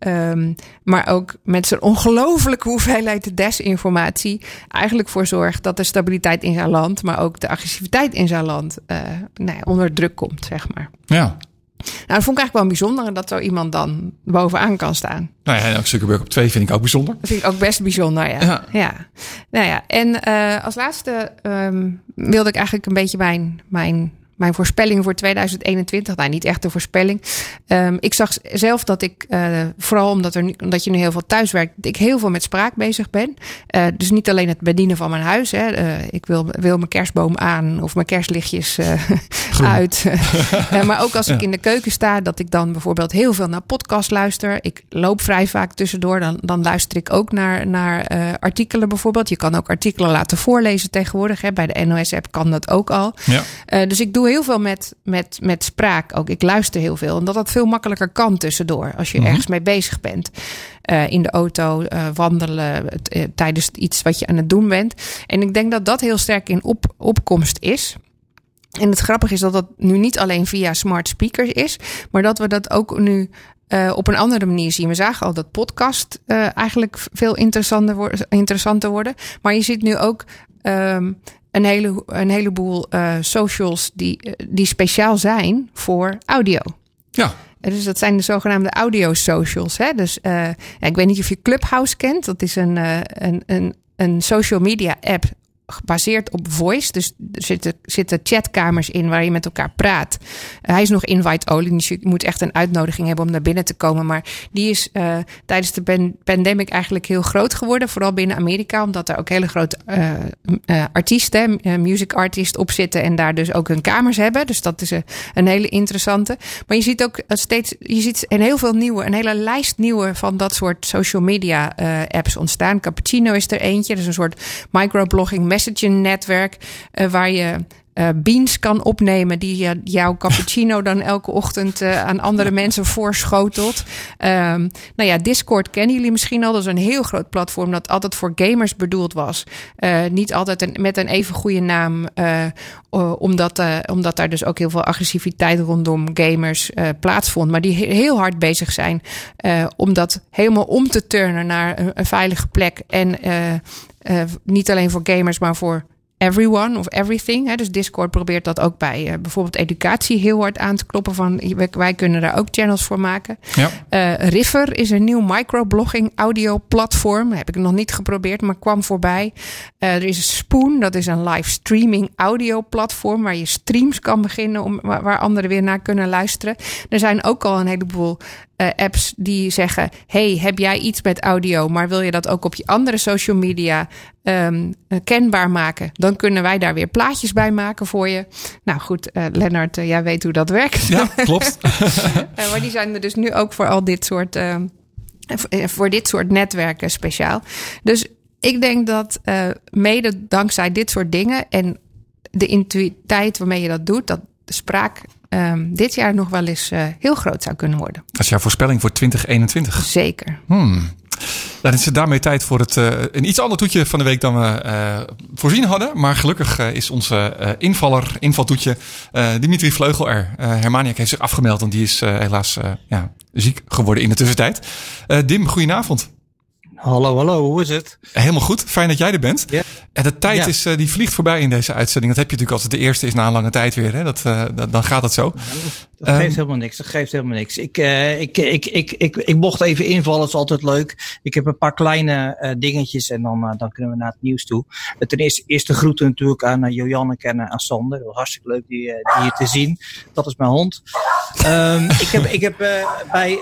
Speaker 4: Um, maar ook met zijn ongelofelijke hoeveelheid desinformatie eigenlijk voor zorgt dat de stabiliteit in zijn land, maar ook de agressiviteit in zijn land uh, nou ja, onder druk komt, zeg maar.
Speaker 3: Ja.
Speaker 4: Nou, dat vond ik eigenlijk wel bijzonder dat zo iemand dan bovenaan kan staan.
Speaker 3: Nou ja, en ook Zuckerberg op twee vind ik ook bijzonder.
Speaker 4: Dat vind ik ook best bijzonder, ja. Ja. ja. Nou ja, en uh, als laatste um, wilde ik eigenlijk een beetje mijn, mijn mijn voorspelling voor 2021. Nou, niet echt de voorspelling. Um, ik zag zelf dat ik, uh, vooral omdat, er omdat je nu heel veel thuis werkt, dat ik heel veel met spraak bezig ben. Uh, dus niet alleen het bedienen van mijn huis. Hè. Uh, ik wil, wil mijn kerstboom aan of mijn kerstlichtjes uit. maar ook als ik in de keuken sta, dat ik dan bijvoorbeeld heel veel naar podcast luister. Ik loop vrij vaak tussendoor. Dan, dan luister ik ook naar, naar artikelen bijvoorbeeld. Je kan ook artikelen laten voorlezen tegenwoordig. Hè. Bij de NOS-app kan dat ook al.
Speaker 3: Ja.
Speaker 4: dus ik doe heel veel met, met, met spraak ook. Ik luister heel veel. En dat dat veel makkelijker kan tussendoor. Als je mm -hmm. ergens mee bezig bent. Uh, in de auto, uh, wandelen, uh, tijdens iets wat je aan het doen bent. En ik denk dat dat heel sterk in op, opkomst is. En het grappige is dat dat nu niet alleen via smart speakers is. Maar dat we dat ook nu uh, op een andere manier zien. We zagen al dat podcast uh, eigenlijk veel interessanter, wo interessanter worden. Maar je ziet nu ook um, een, hele, een heleboel uh, socials die, die speciaal zijn voor audio.
Speaker 3: Ja.
Speaker 4: Dus dat zijn de zogenaamde audio socials. Hè? Dus uh, ik weet niet of je Clubhouse kent. Dat is een, uh, een, een, een social media app gebaseerd op voice. Dus er zitten, zitten chatkamers in waar je met elkaar praat. Hij is nog invite-only, dus je moet echt een uitnodiging hebben om naar binnen te komen. Maar die is uh, tijdens de pan pandemic eigenlijk heel groot geworden. Vooral binnen Amerika, omdat er ook hele grote uh, artiesten, music artists op zitten. En daar dus ook hun kamers hebben. Dus dat is een, een hele interessante. Maar je ziet ook steeds, je ziet een heel veel nieuwe, een hele lijst nieuwe van dat soort social media apps ontstaan. Cappuccino is er eentje, dus een soort microblogging messaging netwerk uh, waar je uh, beans kan opnemen die jouw cappuccino dan elke ochtend uh, aan andere mensen voorschotelt. Um, nou ja, Discord kennen jullie misschien al. Dat is een heel groot platform dat altijd voor gamers bedoeld was. niet altijd een, met een even goede naam, omdat, omdat daar dus ook heel veel agressiviteit rondom gamers plaatsvond. Maar die heel hard bezig zijn om dat helemaal om te turnen naar een, een veilige plek. En niet alleen voor gamers, maar voor everyone of everything. Hè. Dus Discord probeert dat ook bij uh, bijvoorbeeld educatie heel hard aan te kloppen. Van wij kunnen daar ook channels voor maken. Ja. Uh, River is een nieuw microblogging audio platform. Heb ik nog niet geprobeerd, maar kwam voorbij. Uh, er is Spoon, dat is een live streaming audio platform waar je streams kan beginnen om, waar, waar anderen weer naar kunnen luisteren. Er zijn ook al een heleboel uh, apps die zeggen: Hey, heb jij iets met audio, maar wil je dat ook op je andere social media um, kenbaar maken? Dan kunnen wij daar weer plaatjes bij maken voor je. Nou goed, uh, Lennart, uh, jij weet hoe dat werkt.
Speaker 3: Ja, klopt.
Speaker 4: maar die zijn er dus nu ook voor al dit soort, ehm, voor dit soort netwerken speciaal. Dus ik denk dat mede dankzij dit soort dingen en de intuïteit waarmee je dat doet, dat de spraak um, dit jaar nog wel eens uh, heel groot zou kunnen worden.
Speaker 3: Dat is jouw voorspelling voor 2021?
Speaker 4: Zeker.
Speaker 3: Hmm. Dan is het daarmee tijd voor het, uh, een iets ander toetje van de week dan we uh, voorzien hadden. Maar gelukkig is onze invaller, invaltoetje, Dimitri Vleugel er. Hermaniak heeft zich afgemeld, want die is helaas ja, ziek geworden in de tussentijd. Dim, goedenavond.
Speaker 7: Hallo, hallo, hoe is het?
Speaker 3: Helemaal goed, fijn dat jij er bent. Ja. En de tijd is, uh, die vliegt voorbij in deze uitzending. Dat heb je natuurlijk als het de eerste is na een lange tijd weer. Hè? Dat, uh, dat dan gaat het zo.
Speaker 7: Dat geeft um, helemaal niks. Dat geeft helemaal niks. Ik, uh, ik, ik, ik, ik, ik mocht even invallen. Dat is altijd leuk. Ik heb een paar kleine dingetjes en dan, dan kunnen we naar het nieuws toe. Ten eerste, eerste groeten natuurlijk aan Joanneke en aan Sander. Dat hartstikke leuk die, die hier te zien. Dat is mijn hond. Um, ik heb, ik heb bij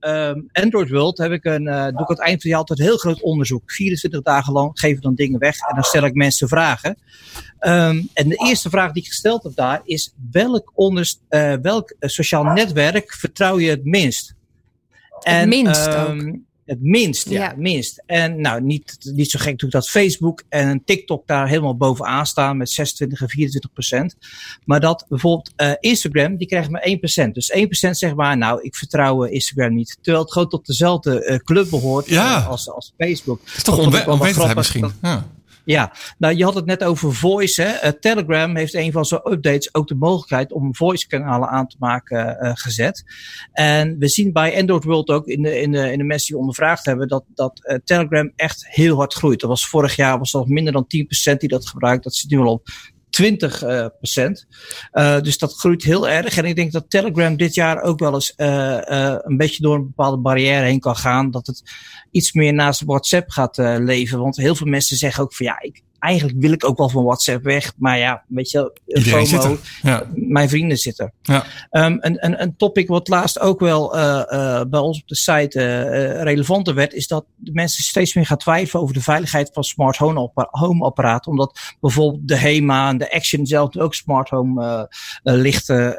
Speaker 7: um, Android World heb ik een, doe ik aan het eind van het jaar altijd een heel groot onderzoek. 24 dagen lang geven we dan dingen weg. En dan stel ik mensen vragen. Um, en de eerste vraag die ik gesteld heb daar is: welk, onder, uh, welk sociaal netwerk vertrouw je het minst?
Speaker 4: En, het minst um,
Speaker 7: Het minst, ja, ja. Het minst. En nou, niet, niet zo gek dat Facebook en TikTok daar helemaal bovenaan staan met 26 en 24 procent. Maar dat bijvoorbeeld uh, Instagram, die krijgt maar 1 procent. Dus 1 procent zeg maar, nou, ik vertrouw Instagram niet. Terwijl het gewoon tot dezelfde uh, club behoort
Speaker 3: ja.
Speaker 7: als, als Facebook.
Speaker 3: Dat is toch onwetendheid misschien? Dat, ja.
Speaker 7: Ja, nou je had het net over voice. Hè? Uh, Telegram heeft een van zijn updates ook de mogelijkheid om voice kanalen aan te maken uh, gezet. En we zien bij Android World ook in de, in de, in de mensen die ondervraagd hebben dat, dat uh, Telegram echt heel hard groeit. Dat was vorig jaar was nog minder dan 10% die dat gebruikt. Dat zit nu al op 20 uh, procent. Uh, dus dat groeit heel erg. En ik denk dat Telegram dit jaar ook wel eens uh, een beetje door een bepaalde barrière heen kan gaan. Dat het iets meer naast WhatsApp gaat leven. Want heel veel mensen zeggen ook van ja, ik, eigenlijk wil ik ook wel van WhatsApp weg. Maar ja, weet je,
Speaker 3: Iedereen FOMO,
Speaker 7: ja. mijn vrienden zitten.
Speaker 3: Ja.
Speaker 7: Um, een, een, een topic wat laatst ook wel uh, uh, bij ons op de site uh, relevanter werd, is dat de mensen steeds meer gaan twijfelen over de veiligheid van smart home apparaten. Omdat bijvoorbeeld de HEMA en de Action zelf ook smart home lichten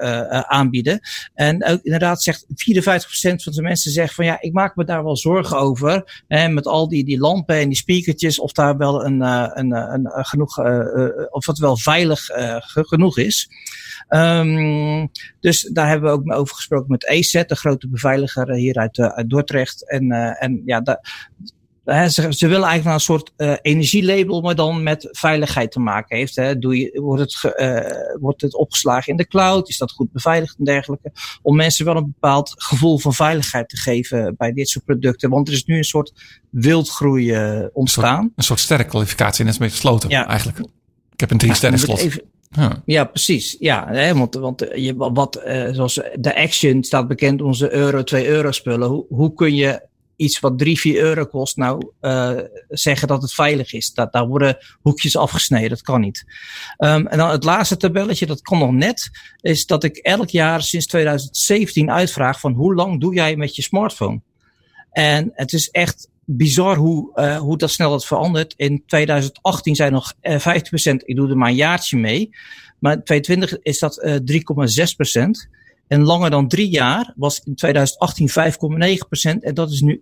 Speaker 7: aanbieden. En ook inderdaad zegt 54% van de mensen zegt van ja, ik maak me daar wel zorgen over. Hè, met al die, die lampen en die speakertjes, of daar wel een, een een, genoeg, uh, of het wel veilig genoeg is. Um, dus daar hebben we ook over gesproken met EZ, de grote beveiliger hier uit, uit Dordrecht. En, en ja, daar, ze, ze, willen eigenlijk naar een soort uh, energielabel, maar dan met veiligheid te maken heeft. Hè. Doe je, wordt, het uh, wordt het opgeslagen in de cloud? Is dat goed beveiligd en dergelijke? Om mensen wel een bepaald gevoel van veiligheid te geven bij dit soort producten. Want er is nu een soort wildgroei uh, ontstaan.
Speaker 3: Een soort, een soort sterrenkwalificatie, net als met gesloten ja. eigenlijk. Ik heb een drie sterren slot.
Speaker 7: Ja. ja, precies. Ja, hè, want, want je, wat, zoals de Action staat bekend, onze euro, 2 euro spullen. Hoe, hoe kun je iets wat 3, 4 euro kost, nou uh, zeggen dat het veilig is. Dat, daar worden hoekjes afgesneden, dat kan niet. Um, en dan het laatste tabelletje, dat kan nog net, is dat ik elk jaar sinds 2017 uitvraag van hoe lang doe jij met je smartphone? En het is echt bizar hoe, uh, hoe dat snel het verandert. In 2018 zijn nog uh, 15%, ik doe er maar een jaartje mee. Maar in 2020 is dat uh, 3,6%. En langer dan drie jaar was in 2018 5,9% en dat is nu 21%.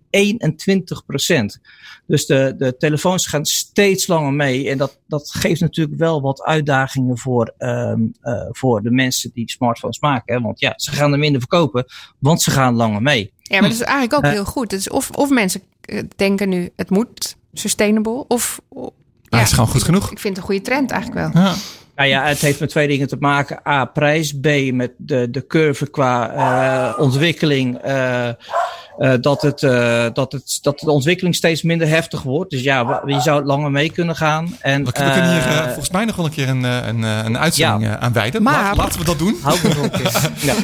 Speaker 7: Dus de, de telefoons gaan steeds langer mee. En dat, dat geeft natuurlijk wel wat uitdagingen voor, um, uh, voor de mensen die smartphones maken. Hè? Want ja, ze gaan er minder verkopen, want ze gaan langer mee.
Speaker 4: Ja, maar dat is eigenlijk ook uh, heel goed. Dus of, of mensen eh, denken nu het moet sustainable, of.
Speaker 3: Ja, het is gewoon goed genoeg.
Speaker 4: Ik vind het een goede trend eigenlijk wel.
Speaker 3: Ja.
Speaker 7: Nou ja, het heeft met twee dingen te maken. A, prijs. B, met de, de curve qua uh, ontwikkeling. Uh, uh, dat, het, dat, het, dat de ontwikkeling steeds minder heftig wordt. Dus ja, je zou langer mee kunnen gaan. En,
Speaker 3: we, we kunnen hier volgens mij nog wel een keer een, een, een uitzending ja. aan wijden. Maar, laten we dat doen.
Speaker 7: Hou er ook
Speaker 3: ja.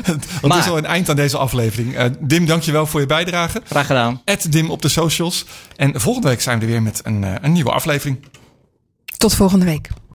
Speaker 3: Want het is al een eind aan deze aflevering. Dim, dankjewel voor je bijdrage.
Speaker 7: Graag gedaan.
Speaker 3: Ed Dim op de socials. En volgende week zijn we er weer met een, een nieuwe aflevering.
Speaker 4: Tot volgende week.